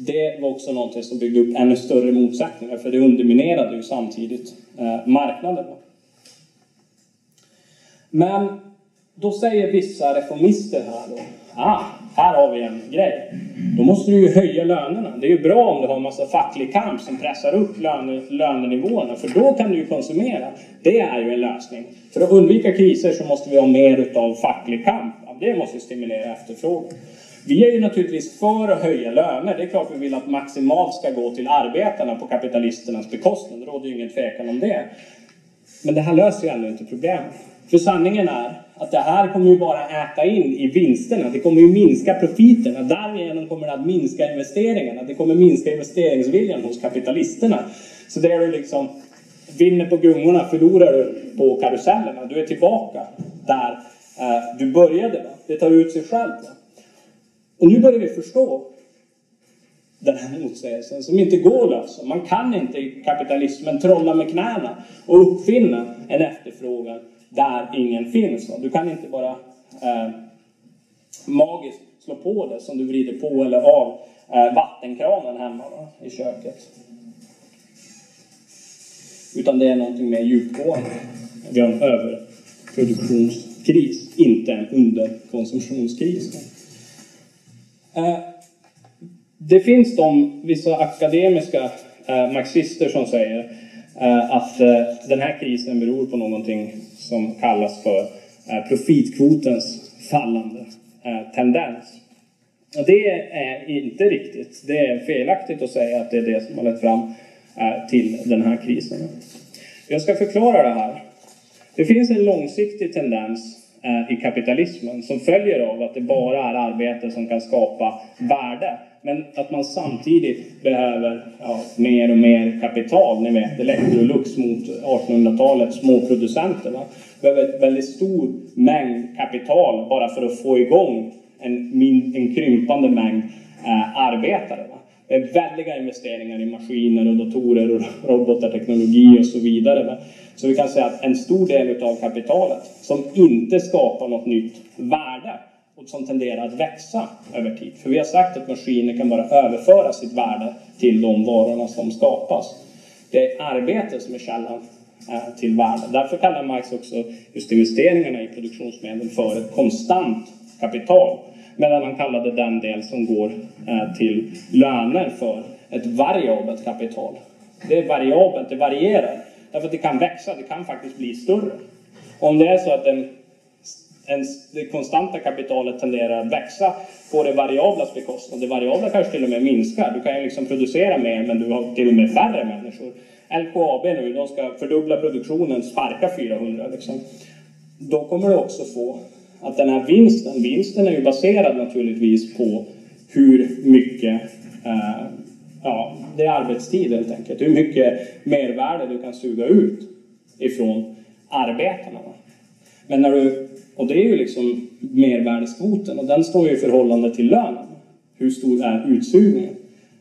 Speaker 3: det var också någonting som byggde upp ännu större motsättningar för det underminerade ju samtidigt eh, marknaden. Men då säger vissa reformister här då, ah, här har vi en grej. Då måste du ju höja lönerna. Det är ju bra om du har en massa facklig kamp som pressar upp löne, lönenivåerna, för då kan du ju konsumera. Det är ju en lösning. För att undvika kriser så måste vi ha mer utav facklig kamp. Det måste stimulera efterfrågan. Vi är ju naturligtvis för att höja löner. Det är klart vi vill att maximalt ska gå till arbetarna på kapitalisternas bekostnad. Det råder ju ingen tvekan om det. Men det här löser ju ändå inte problemet. För sanningen är att det här kommer ju bara äta in i vinsterna. Det kommer ju minska profiterna. Därigenom kommer det att minska investeringarna. Det kommer minska investeringsviljan hos kapitalisterna. Så det är ju liksom, vinner på gungorna förlorar du på karusellerna. Du är tillbaka där eh, du började. Va? Det tar ut sig själv. Va? Och nu börjar vi förstå den här motsägelsen som inte går att lösa. Man kan inte i kapitalismen trolla med knäna och uppfinna en efterfrågan där ingen finns. Du kan inte bara eh, magiskt slå på det som du vrider på eller av eh, vattenkranen hemma va, i köket. Utan det är någonting mer djupgående. Vi har en överproduktionskris, inte en underkonsumtionskris. Eh, det finns de, vissa akademiska eh, marxister som säger eh, att den här krisen beror på någonting som kallas för profitkvotens fallande tendens. Det är inte riktigt. Det är felaktigt att säga att det är det som har lett fram till den här krisen. Jag ska förklara det här. Det finns en långsiktig tendens Eh, i kapitalismen som följer av att det bara är arbete som kan skapa värde. Men att man samtidigt behöver ja, mer och mer kapital. Ni vet Electrolux mot 1800-talets småproducenter. Va? Behöver en väldigt stor mängd kapital bara för att få igång en, min, en krympande mängd eh, arbetare. Va? Det är väldiga investeringar i maskiner och datorer och robotar, teknologi och så vidare. Va? Så vi kan säga att en stor del av kapitalet som inte skapar något nytt värde och som tenderar att växa över tid. För vi har sagt att maskiner kan bara överföra sitt värde till de varorna som skapas. Det är arbete som är källan eh, till värde. Därför kallar Marx också just investeringarna i produktionsmedel för ett konstant kapital. Medan han kallade den del som går eh, till löner för ett variabelt kapital. Det är variabelt, det varierar. Därför att det kan växa, det kan faktiskt bli större. Om det är så att den, en, det konstanta kapitalet tenderar att växa på det variablas bekostnad. Det variabla kanske till och med minskar. Du kan ju liksom producera mer men du har till och med färre människor. LKAB nu, de ska fördubbla produktionen, sparka 400 liksom. Då kommer du också få att den här vinsten, vinsten är ju baserad naturligtvis på hur mycket eh, ja, det är arbetstid helt enkelt. Hur mycket mervärde du kan suga ut ifrån arbetarna. Men när du och det är ju liksom mervärdeskvoten och den står ju i förhållande till lönen. hur stor är utsugningen?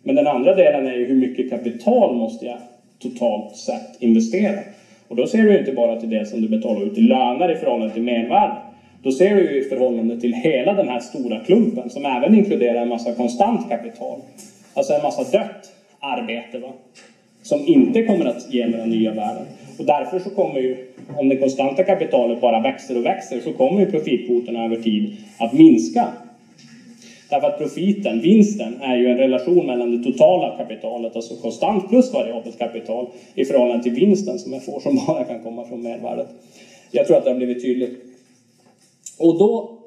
Speaker 3: Men den andra delen är ju hur mycket kapital måste jag totalt sett investera? Och då ser du inte bara till det som du betalar ut i löner i förhållande till mervärde. Då ser du ju i förhållande till hela den här stora klumpen som även inkluderar en massa konstant kapital. Alltså en massa dött arbete va? som inte kommer att ge några nya värden. Och därför så kommer ju, om det konstanta kapitalet bara växer och växer, så kommer ju profitkvoterna över tid att minska. Därför att profiten, vinsten, är ju en relation mellan det totala kapitalet, alltså konstant plus variabelt kapital, i förhållande till vinsten som jag får, som bara kan komma från mervärdet. Jag tror att det har blivit tydligt. Och då,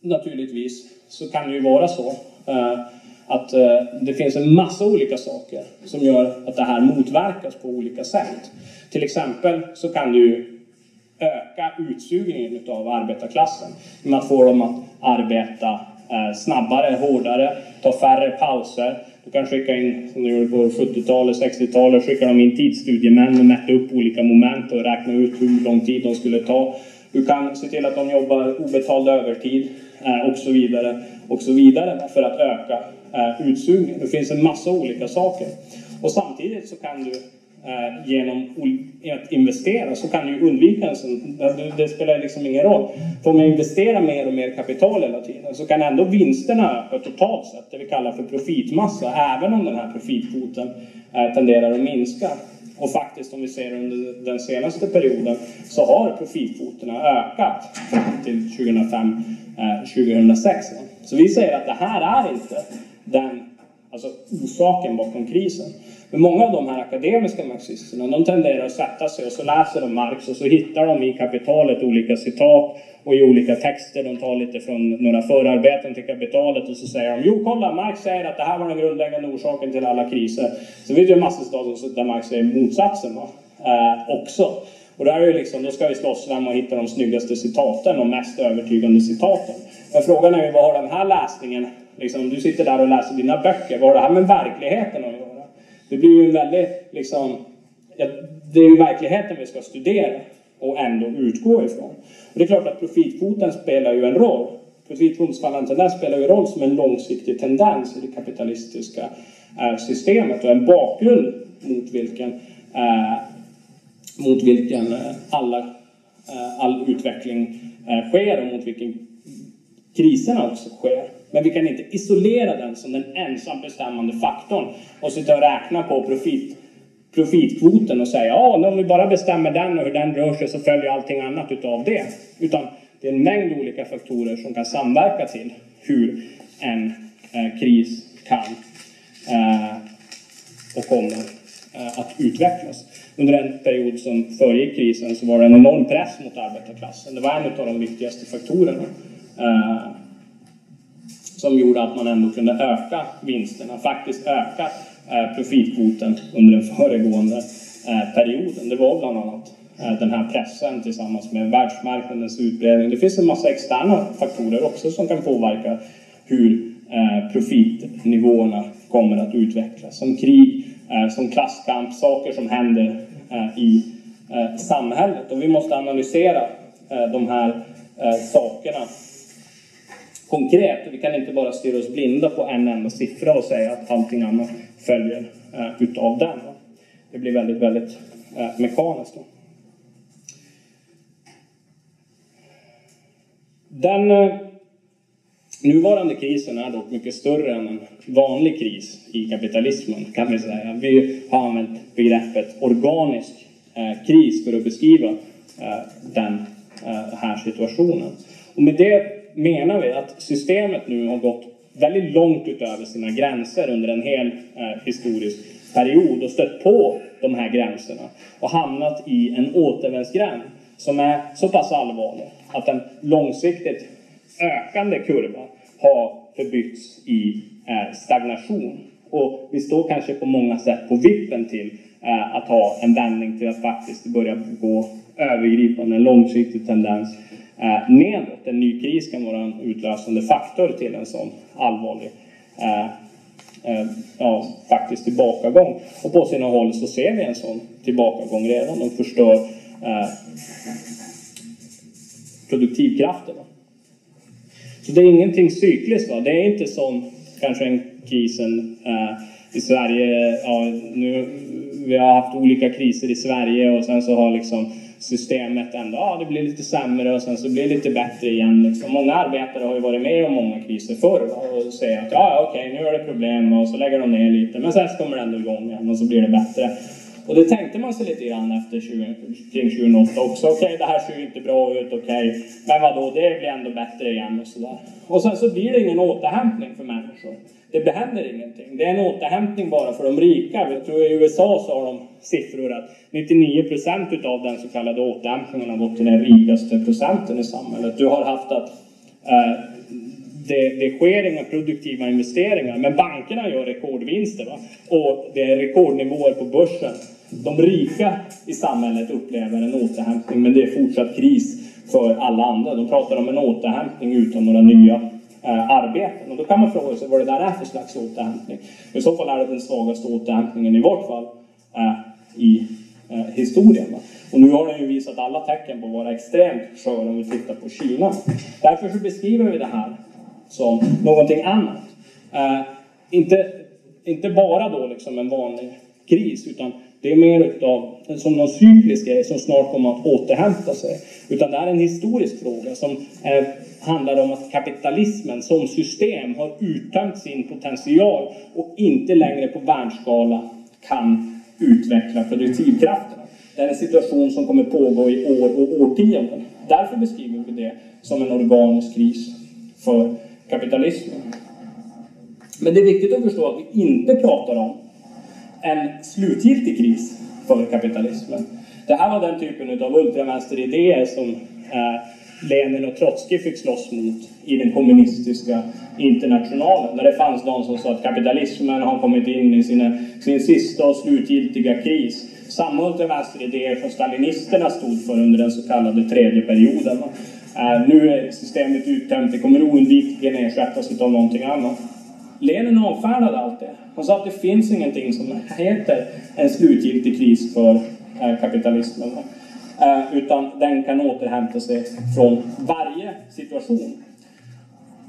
Speaker 3: naturligtvis, så kan det ju vara så Eh, att eh, det finns en massa olika saker som gör att det här motverkas på olika sätt. Till exempel så kan du ju öka utsugningen av arbetarklassen. Genom att få dem att arbeta eh, snabbare, hårdare, ta färre pauser. Du kan skicka in, som du gjorde på 70-talet, 60-talet, skicka dem in tidsstudiemän och mäta upp olika moment och räkna ut hur lång tid de skulle ta. Du kan se till att de jobbar obetald övertid och så vidare och så vidare för att öka eh, utsugningen. Det finns en massa olika saker. Och samtidigt så kan du eh, genom att investera så kan du undvika en sån, det spelar liksom ingen roll. För om jag investerar mer och mer kapital hela tiden så kan ändå vinsterna öka totalt sett, det vi kallar för profitmassa, även om den här profitkvoten eh, tenderar att minska. Och faktiskt om vi ser under den senaste perioden så har profitkvoterna ökat fram till 2005, eh, 2006. Så vi säger att det här är inte den alltså orsaken bakom krisen. Men många av de här akademiska marxisterna, de tenderar att sätta sig och så läser de Marx och så hittar de i kapitalet olika citat och i olika texter. De tar lite från några förarbeten till kapitalet och så säger de Jo, kolla, Marx säger att det här var den grundläggande orsaken till alla kriser. Så finns det ju en massa där Marx säger motsatsen va? Eh, också. Och där är liksom, då ska vi slåss vem och hitta de snyggaste citaten och mest övertygande citaten. Men frågan är ju vad har den här läsningen, liksom, du sitter där och läser dina böcker, vad har det här med verkligheten att göra? Det blir ju en väldigt, liksom, ja, det är ju verkligheten vi ska studera och ändå utgå ifrån. Och det är klart att profitkvoten spelar ju en roll. Profitkvotens fallande tendens spelar ju roll som en långsiktig tendens i det kapitalistiska eh, systemet och en bakgrund mot vilken, eh, mot vilken eh, alla, eh, all utveckling eh, sker och mot vilken kriserna också sker. Men vi kan inte isolera den som den ensam bestämmande faktorn och sitta och räkna på profit, profitkvoten och säga ja, om vi bara bestämmer den och hur den rör sig så följer allting annat utav det. Utan det är en mängd olika faktorer som kan samverka till hur en eh, kris kan eh, och kommer eh, att utvecklas. Under den period som föregick krisen så var det en enorm press mot arbetarklassen. Det var en av de viktigaste faktorerna. Eh, som gjorde att man ändå kunde öka vinsterna, faktiskt öka eh, profitkvoten under den föregående eh, perioden. Det var bland annat eh, den här pressen tillsammans med världsmarknadens utbredning. Det finns en massa externa faktorer också som kan påverka hur profitnivåerna kommer att utvecklas. Som krig, som klasskamp, saker som händer i samhället. Och vi måste analysera de här sakerna konkret. Vi kan inte bara stirra oss blinda på en enda siffra och säga att allting annat följer eh, utav den. Det blir väldigt, väldigt eh, mekaniskt. Då. Den eh, nuvarande krisen är dock mycket större än en vanlig kris i kapitalismen kan vi säga. Vi har använt begreppet organisk eh, kris för att beskriva eh, den eh, här situationen. Och med det menar vi att systemet nu har gått väldigt långt utöver sina gränser under en hel eh, historisk period och stött på de här gränserna och hamnat i en återvändsgränd som är så pass allvarlig att en långsiktigt ökande kurva har förbytts i eh, stagnation. Och vi står kanske på många sätt på vippen till eh, att ha en vändning till att faktiskt börja gå övergripande, en långsiktig tendens eh, nedåt. En ny kris kan vara en utlösande faktor till en sån allvarlig eh, eh, ja, faktiskt tillbakagång. Och på sina håll så ser vi en sån tillbakagång redan. De förstör eh, produktivkrafterna. Så det är ingenting cykliskt. Va? Det är inte som kanske en krisen eh, i Sverige. Ja, nu, vi har haft olika kriser i Sverige och sen så har liksom systemet ändå, ja det blir lite sämre och sen så blir det lite bättre igen. Liksom. Många arbetare har ju varit med om många kriser förr va? och säger att ja okej nu är det problem och så lägger de ner lite men sen kommer det ändå igång igen och så blir det bättre. Och det tänkte man sig lite grann efter 20, kring 2008 också. Okej, okay, det här ser ju inte bra ut, okej. Okay. Men vadå, det blir ändå bättre igen och sådär. Och sen så blir det ingen återhämtning för människor. Det händer ingenting. Det är en återhämtning bara för de rika. Jag tror i USA så har de siffror att 99 procent utav den så kallade återhämtningen har gått till den rikaste procenten i samhället. Du har haft att eh, det, det sker inga produktiva investeringar, men bankerna gör rekordvinster. Va? Och det är rekordnivåer på börsen. De rika i samhället upplever en återhämtning, men det är fortsatt kris för alla andra. De pratar om en återhämtning utan några nya eh, arbeten. Och då kan man fråga sig vad det där är för slags återhämtning. I så fall är det den svagaste återhämtningen i vart fall eh, i eh, historien. Va? Och nu har den ju visat alla tecken på att vara extremt skör om vi tittar på Kina. Därför så beskriver vi det här som någonting annat. Eh, inte, inte bara då liksom en vanlig kris, utan det är mer utav, som någon cyklisk grej som snart kommer att återhämta sig. Utan det är en historisk fråga som är, handlar om att kapitalismen som system har uttömt sin potential och inte längre på världsskala kan utveckla produktivkrafterna. Det är en situation som kommer pågå i år och årtionden. Därför beskriver vi det som en organisk kris för kapitalismen. Men det är viktigt att förstå att vi inte pratar om en slutgiltig kris för kapitalismen. Det här var den typen av ultravänsteridéer som eh, Lenin och Trotskij fick slåss mot i den kommunistiska internationalen. Där det fanns de som sa att kapitalismen har kommit in i sina, sin sista och slutgiltiga kris. Samma ultravänsteridéer som stalinisterna stod för under den så kallade tredje perioden. Eh, nu är systemet uttömt, det kommer oundvikligen ersättas av någonting annat. Lenin avfärdade allt det. Han sa att det finns ingenting som heter en slutgiltig kris för eh, kapitalismen. Eh, utan den kan återhämta sig från varje situation.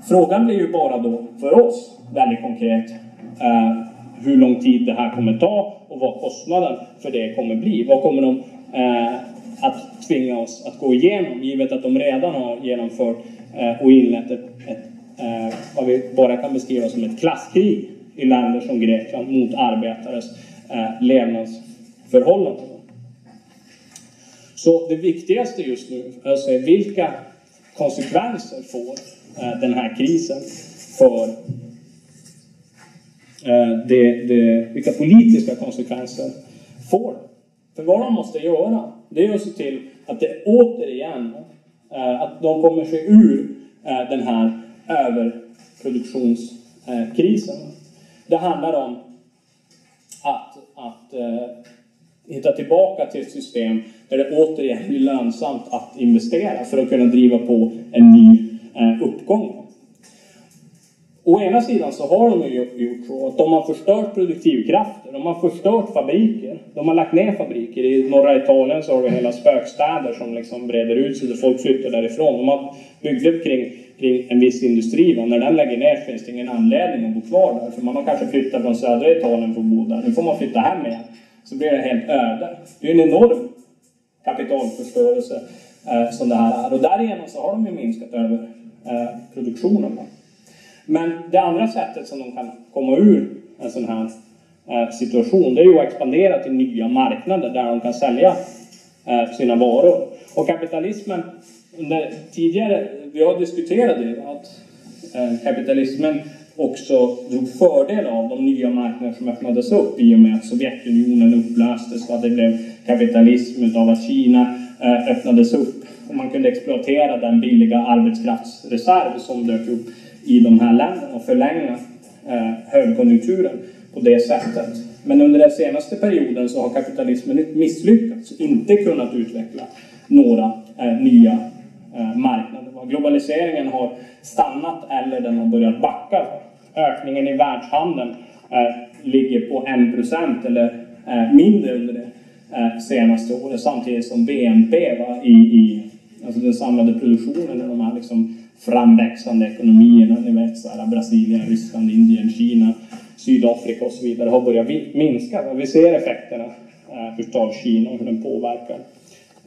Speaker 3: Frågan blir ju bara då för oss, väldigt konkret, eh, hur lång tid det här kommer ta och vad kostnaden för det kommer bli. Vad kommer de att tvinga oss att gå igenom, givet att de redan har genomfört och inlett ett eh, vad vi bara kan beskriva som ett klasskrig i länder som Grekland mot arbetares eh, levnadsförhållanden. Så det viktigaste just nu är att se vilka konsekvenser får eh, den här krisen för eh, det, det, vilka politiska konsekvenser får? För vad de måste göra, det är att se till att det återigen, eh, att de kommer sig ur eh, den här överproduktionskrisen. Eh, det handlar om att, att eh, hitta tillbaka till ett system där det återigen blir lönsamt att investera för att kunna driva på en ny eh, uppgång. Å ena sidan så har de ju gjort så att de har förstört produktivkrafter, de har förstört fabriker, de har lagt ner fabriker. I norra Italien så har du hela spökstäder som liksom breder ut sig, där folk flyttar därifrån. De har byggt kring, kring en viss industri Va? när den lägger ner finns det ingen anledning att bo kvar där. För man har kanske flyttat från södra Italien för att bo där. Nu får man flytta hem igen. Så blir det helt öde. Det är en enorm kapitalförstörelse eh, som det här är. Och därigenom så har de ju minskat över eh, produktionen. Men det andra sättet som de kan komma ur en sån här eh, situation, det är ju att expandera till nya marknader där de kan sälja eh, sina varor. Och kapitalismen, under tidigare, vi har diskuterat det, att eh, kapitalismen också drog fördel av de nya marknader som öppnades upp i och med att Sovjetunionen upplöstes och att det blev kapitalism utav att Kina eh, öppnades upp och man kunde exploatera den billiga arbetskraftsreserv som dök upp i de här länderna och förlänga eh, högkonjunkturen på det sättet. Men under den senaste perioden så har kapitalismen misslyckats, inte kunnat utveckla några nya Eh, marknader. Globaliseringen har stannat eller den har börjat backa. Ökningen i världshandeln eh, ligger på 1% eller eh, mindre under det senaste året samtidigt som BNP va, i, i alltså den samlade produktionen, i de här liksom framväxande ekonomierna, ni vet så här, Brasilien, Ryssland, Indien, Kina, Sydafrika och så vidare har börjat minska. Vi ser effekterna eh, utav Kina och hur den påverkar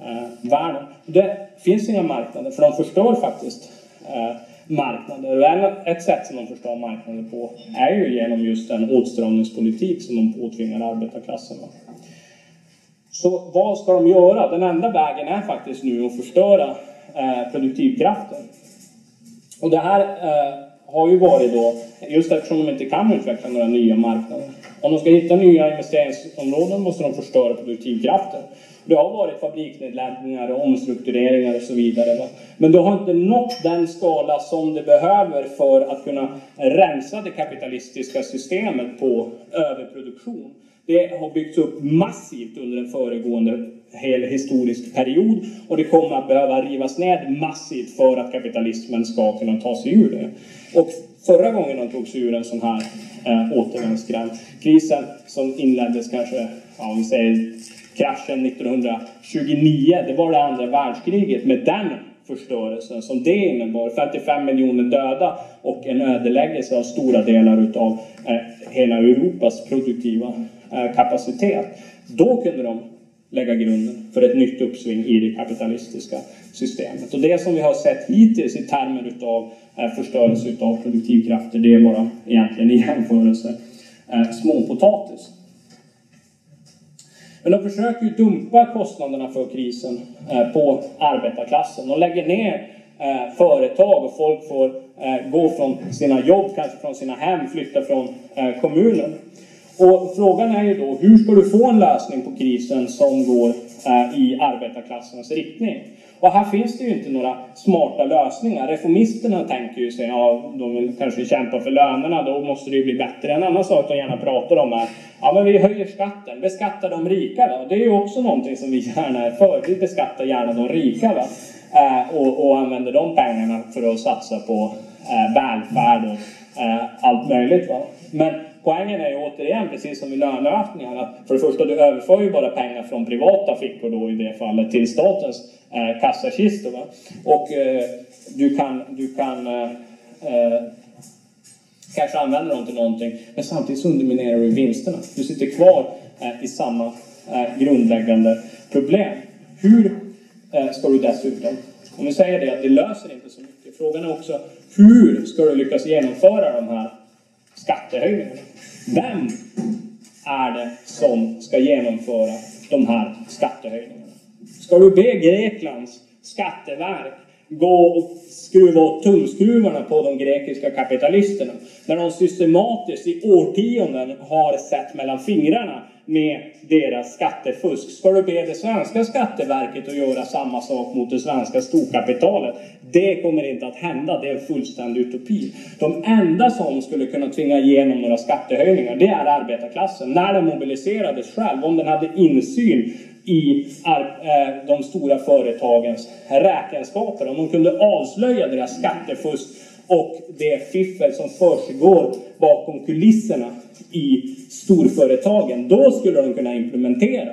Speaker 3: eh, världen. Det finns inga marknader, för de förstör faktiskt eh, marknader. Ett sätt som de förstör marknader på är ju genom just den åtstramningspolitik som de påtvingar arbetarklassen. Så vad ska de göra? Den enda vägen är faktiskt nu att förstöra eh, produktivkraften. Och det här eh, har ju varit då, just eftersom de inte kan utveckla några nya marknader. Om de ska hitta nya investeringsområden måste de förstöra produktivkraften. Det har varit fabriksnedläggningar och omstruktureringar och så vidare. Va? Men det har inte nått den skala som det behöver för att kunna rensa det kapitalistiska systemet på överproduktion. Det har byggts upp massivt under en föregående hel historisk period och det kommer att behöva rivas ned massivt för att kapitalismen ska kunna ta sig ur det. Och förra gången de tog sig ur en sån här eh, återvändsgränd, krisen som inleddes kanske, ja, vi säger kraschen 1929, det var det andra världskriget med den förstörelsen som det innebar. 55 miljoner döda och en ödeläggelse av stora delar utav eh, hela Europas produktiva eh, kapacitet. Då kunde de lägga grunden för ett nytt uppsving i det kapitalistiska systemet. Och det som vi har sett hittills i termer utav eh, förstörelse utav produktivkrafter, det är bara egentligen i jämförelse småpotatis. Men de försöker ju dumpa kostnaderna för krisen eh, på arbetarklassen. De lägger ner eh, företag och folk får eh, gå från sina jobb, kanske från sina hem, flytta från kommunen. Och frågan är ju då, hur ska du få en lösning på krisen som går i arbetarklassens riktning? Och här finns det ju inte några smarta lösningar. Reformisterna tänker ju sig, ja, de vill kanske kämpa för lönerna, då måste det ju bli bättre. En annan sak de gärna pratar om är, ja men vi höjer skatten, beskatta de rika va. Det är ju också någonting som vi gärna är för. Vi beskattar gärna de rika va. Eh, och, och använder de pengarna för att satsa på eh, välfärd och eh, allt möjligt va. Men poängen är ju återigen, precis som i löneökningar, att för det första, du överför ju bara pengar från privata fickor då i det fallet till statens eh, kassakistor. Va? Och eh, du kan, du kan eh, eh, kanske använda dem till någonting, men samtidigt underminerar du vinsterna. Du sitter kvar eh, i samma eh, grundläggande problem. Hur eh, ska du dessutom, om vi säger det att det löser inte så mycket, frågan är också hur ska du lyckas genomföra de här skattehöjningarna? Vem är det som ska genomföra de här skattehöjningarna? Ska du be Greklands skatteverk gå och skruva åt tumskruvarna på de grekiska kapitalisterna. När de systematiskt i årtionden har sett mellan fingrarna med deras skattefusk. Ska du be det svenska skatteverket att göra samma sak mot det svenska storkapitalet? Det kommer inte att hända, det är en fullständig utopi. De enda som skulle kunna tvinga igenom några skattehöjningar, det är arbetarklassen. När den mobiliserades själv, om den hade insyn i eh, de stora företagens räkenskaper. Om de kunde avslöja deras skattefusk och det fiffel som försiggår bakom kulisserna i storföretagen, då skulle de kunna implementera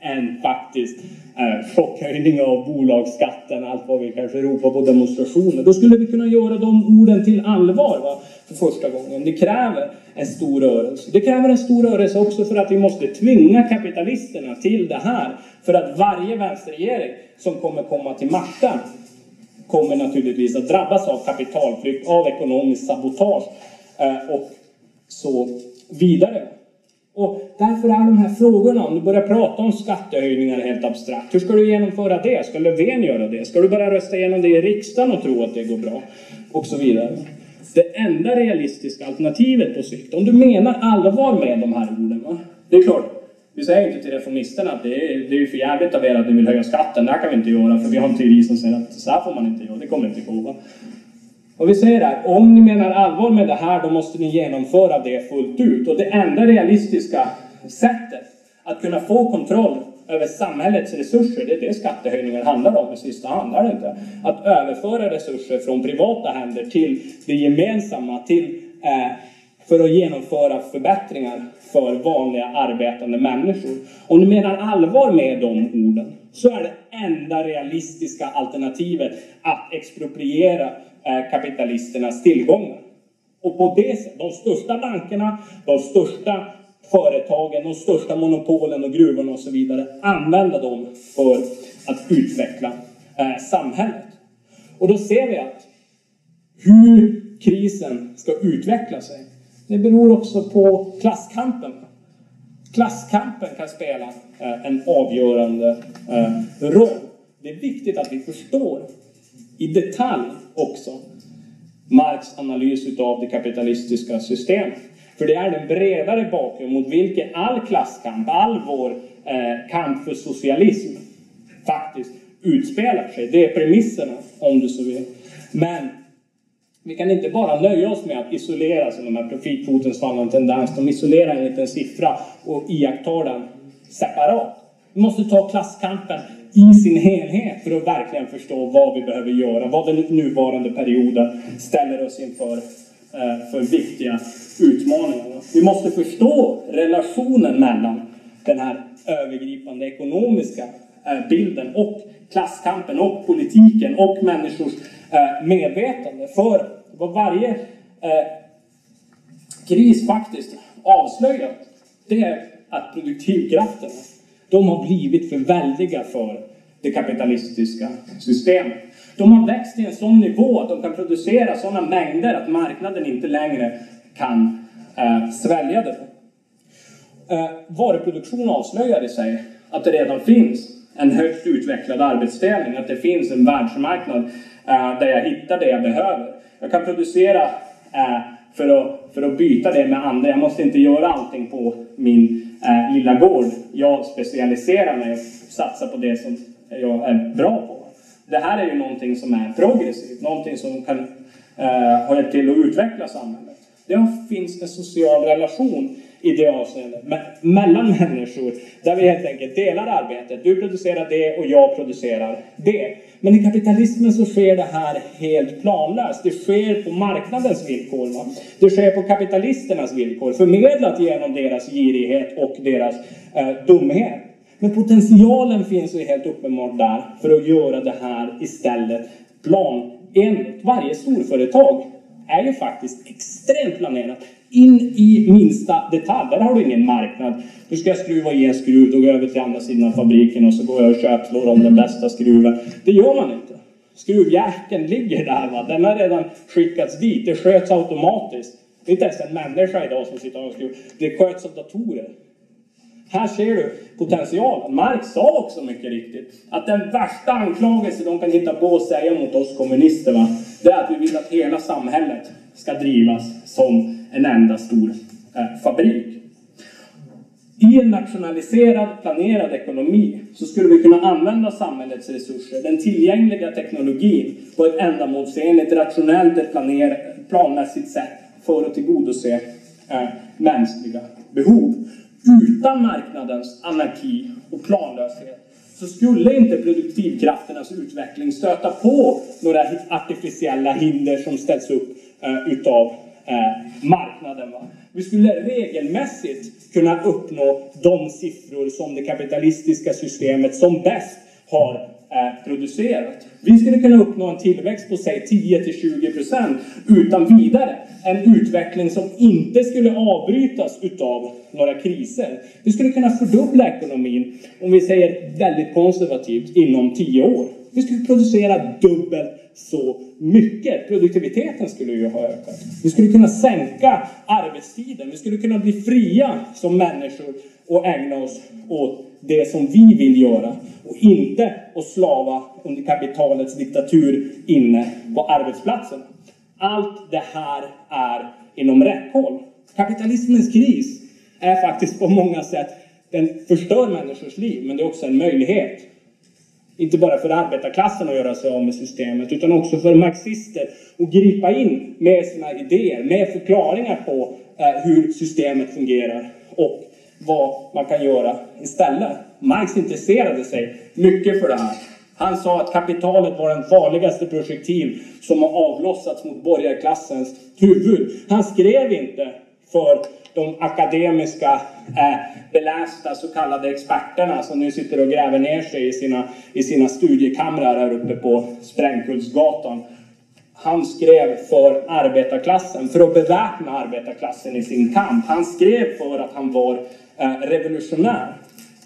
Speaker 3: en faktisk eh, chockhöjning av bolagsskatten, allt vad vi kanske ropar på demonstrationer. Då skulle vi kunna göra de orden till allvar va? för första gången. Det kräver en stor rörelse. Det kräver en stor rörelse också för att vi måste tvinga kapitalisterna till det här. För att varje vänsterregering som kommer komma till makten kommer naturligtvis att drabbas av kapitalflykt, av ekonomiskt sabotage eh, och så vidare. Och därför är de här frågorna, om du börjar prata om skattehöjningar helt abstrakt. Hur ska du genomföra det? Ska Löfven göra det? Ska du bara rösta igenom det i riksdagen och tro att det går bra? Och så vidare. Det enda realistiska alternativet på sikt, om du menar allvar med de här orden. Va? Det är klart, vi säger inte till reformisterna att det är, det är för jävligt av er att ni vill höja skatten. Det här kan vi inte göra för vi har en teori som säger att så här får man inte göra. Det kommer inte gå. Va? Och vi säger här, om ni menar allvar med det här, då måste ni genomföra det fullt ut. Och det enda realistiska sättet att kunna få kontroll över samhällets resurser, det är det skattehöjningar handlar om i sista hand, är det inte? Att överföra resurser från privata händer till det gemensamma, till eh, för att genomföra förbättringar för vanliga arbetande människor. Om du menar allvar med de orden så är det enda realistiska alternativet att expropriera eh, kapitalisternas tillgångar. Och på det sättet, de största bankerna, de största företagen, de största monopolen och gruvorna och så vidare, använda dem för att utveckla eh, samhället. Och då ser vi att hur krisen ska utveckla sig, det beror också på klasskampen. Klasskampen kan spela eh, en avgörande eh, roll. Det är viktigt att vi förstår i detalj också Marx analys utav det kapitalistiska systemet. För det är den bredare bakgrund mot vilken all klasskamp, all vår eh, kamp för socialism faktiskt utspelar sig. Det är premisserna, om du så vill. Men vi kan inte bara nöja oss med att isolera, som de här profitkvotens fallande tendens, de isolerar en liten siffra och iakttar den separat. Vi måste ta klasskampen i sin helhet för att verkligen förstå vad vi behöver göra, vad den nuvarande perioden ställer oss inför eh, för viktiga utmaningar. Vi måste förstå relationen mellan den här övergripande ekonomiska eh, bilden och klasskampen och politiken och människors eh, medvetande. För vad varje eh, kris faktiskt avslöjat, det är att produktivkrafterna de har blivit för väldiga för det kapitalistiska systemet. De har växt till en sån nivå att de kan producera sådana mängder att marknaden inte längre kan eh, svälja det. Eh, varuproduktion avslöjar i sig att det redan finns en högt utvecklad arbetsdelning, att det finns en världsmarknad eh, där jag hittar det jag behöver. Jag kan producera eh, för, att, för att byta det med andra. Jag måste inte göra allting på min eh, lilla gård. Jag specialiserar mig och satsar på det som jag är bra på. Det här är ju någonting som är progressivt, någonting som kan eh, ha hjälpt till att utveckla samhället. Det finns en social relation i det avseendet mellan människor där vi helt enkelt delar arbetet. Du producerar det och jag producerar det. Men i kapitalismen så sker det här helt planlöst. Det sker på marknadens villkor. Va? Det sker på kapitalisternas villkor, förmedlat genom deras girighet och deras eh, dumhet. Men potentialen finns ju helt uppenbart där för att göra det här istället planenligt. Varje storföretag är ju faktiskt extremt planerat. In i minsta detalj. Där har du ingen marknad. Nu ska jag skruva i en skruv, då går jag över till andra sidan av fabriken och så går jag och köpslår om den bästa skruven. Det gör man inte. Skruvjäkeln ligger där. Va? Den har redan skickats dit. Det sköts automatiskt. Det är inte ens en människa idag som sitter och skruvar. Det sköts av datorer. Här ser du potentialen. Marx sa också mycket riktigt att den värsta anklagelse de kan hitta på att säga mot oss kommunister, va, det är att vi vill att hela samhället ska drivas som en enda stor eh, fabrik. I en nationaliserad, planerad ekonomi så skulle vi kunna använda samhällets resurser, den tillgängliga teknologin, på ett ändamålsenligt, rationellt, planer, planmässigt sätt för att tillgodose eh, mänskliga behov. Utan marknadens anarki och planlöshet så skulle inte produktivkrafternas utveckling stöta på några artificiella hinder som ställs upp eh, utav eh, marknaden. Va? Vi skulle regelmässigt kunna uppnå de siffror som det kapitalistiska systemet som bäst har är producerat. Vi skulle kunna uppnå en tillväxt på säg 10 20 procent utan vidare. En utveckling som inte skulle avbrytas utav några kriser. Vi skulle kunna fördubbla ekonomin, om vi säger väldigt konservativt, inom 10 år. Vi skulle producera dubbelt så mycket. Produktiviteten skulle ju ha ökat. Vi skulle kunna sänka arbetstiden. Vi skulle kunna bli fria som människor och ägna oss åt det som vi vill göra och inte att slava under kapitalets diktatur inne på arbetsplatsen. Allt det här är inom räckhåll. Kapitalismens kris är faktiskt på många sätt, den förstör människors liv, men det är också en möjlighet. Inte bara för arbetarklassen att göra sig av med systemet, utan också för marxister att gripa in med sina idéer, med förklaringar på eh, hur systemet fungerar och vad man kan göra istället. Marx intresserade sig mycket för det här. Han sa att kapitalet var den farligaste projektil som har avlossats mot borgarklassens huvud. Han skrev inte för de akademiska belästa så kallade experterna som nu sitter och gräver ner sig i sina, i sina studiekamrar här uppe på Sprängkullsgatan. Han skrev för arbetarklassen, för att beväpna arbetarklassen i sin kamp. Han skrev för att han var eh, revolutionär.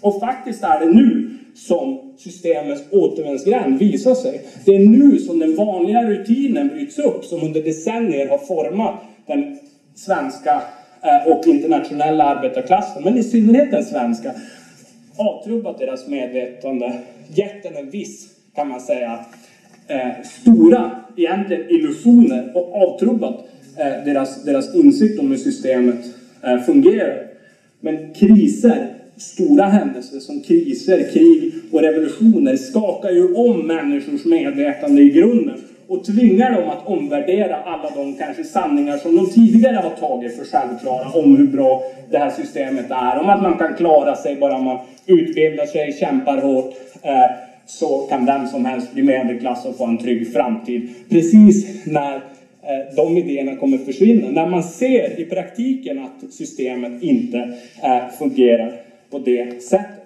Speaker 3: Och faktiskt är det nu som systemets återvändsgränd visar sig. Det är nu som den vanliga rutinen bryts upp som under decennier har format den svenska Eh, och internationella arbetarklassen, men i synnerhet den svenska, avtrubbat deras medvetande, gett den en viss, kan man säga, eh, stora, egentligen illusioner och avtrubbat eh, deras, deras insikt om hur systemet fungerar. Men kriser stora händelser som kriser, krig och revolutioner skakar ju om människors medvetande i grunden och tvingar dem att omvärdera alla de kanske sanningar som de tidigare har tagit för självklara om hur bra det här systemet är. Om att man kan klara sig bara man utbildar sig, kämpar hårt, eh, så kan vem som helst bli medelklass och få en trygg framtid. Precis när eh, de idéerna kommer försvinna. När man ser i praktiken att systemet inte eh, fungerar på det sättet.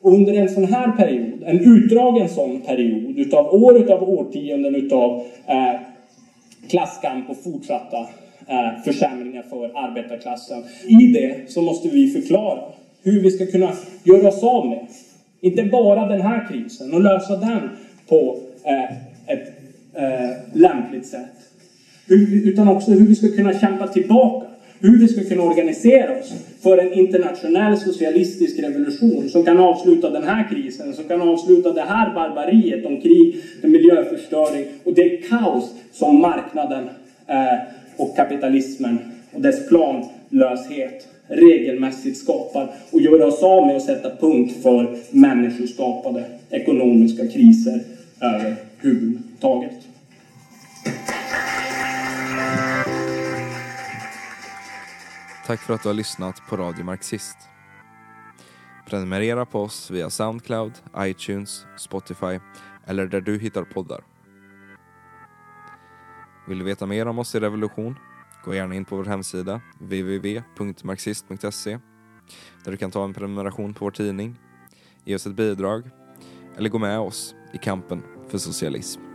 Speaker 3: Och under en sån här period, en utdragen sån period utav år utav årtionden utav eh, klasskamp och fortsatta eh, försämringar för arbetarklassen. I det så måste vi förklara hur vi ska kunna göra oss av med, inte bara den här krisen och lösa den på eh, ett eh, lämpligt sätt, utan också hur vi ska kunna kämpa tillbaka hur vi ska kunna organisera oss för en internationell socialistisk revolution som kan avsluta den här krisen, som kan avsluta det här barbariet om krig, miljöförstöring och det kaos som marknaden eh, och kapitalismen och dess planlöshet regelmässigt skapar och göra oss av med att sätta punkt för människoskapade ekonomiska kriser överhuvudtaget.
Speaker 1: Tack för att du har lyssnat på Radio Marxist. Prenumerera på oss via Soundcloud, iTunes, Spotify eller där du hittar poddar. Vill du veta mer om oss i Revolution? Gå gärna in på vår hemsida www.marxist.se där du kan ta en prenumeration på vår tidning, ge oss ett bidrag eller gå med oss i kampen för socialism.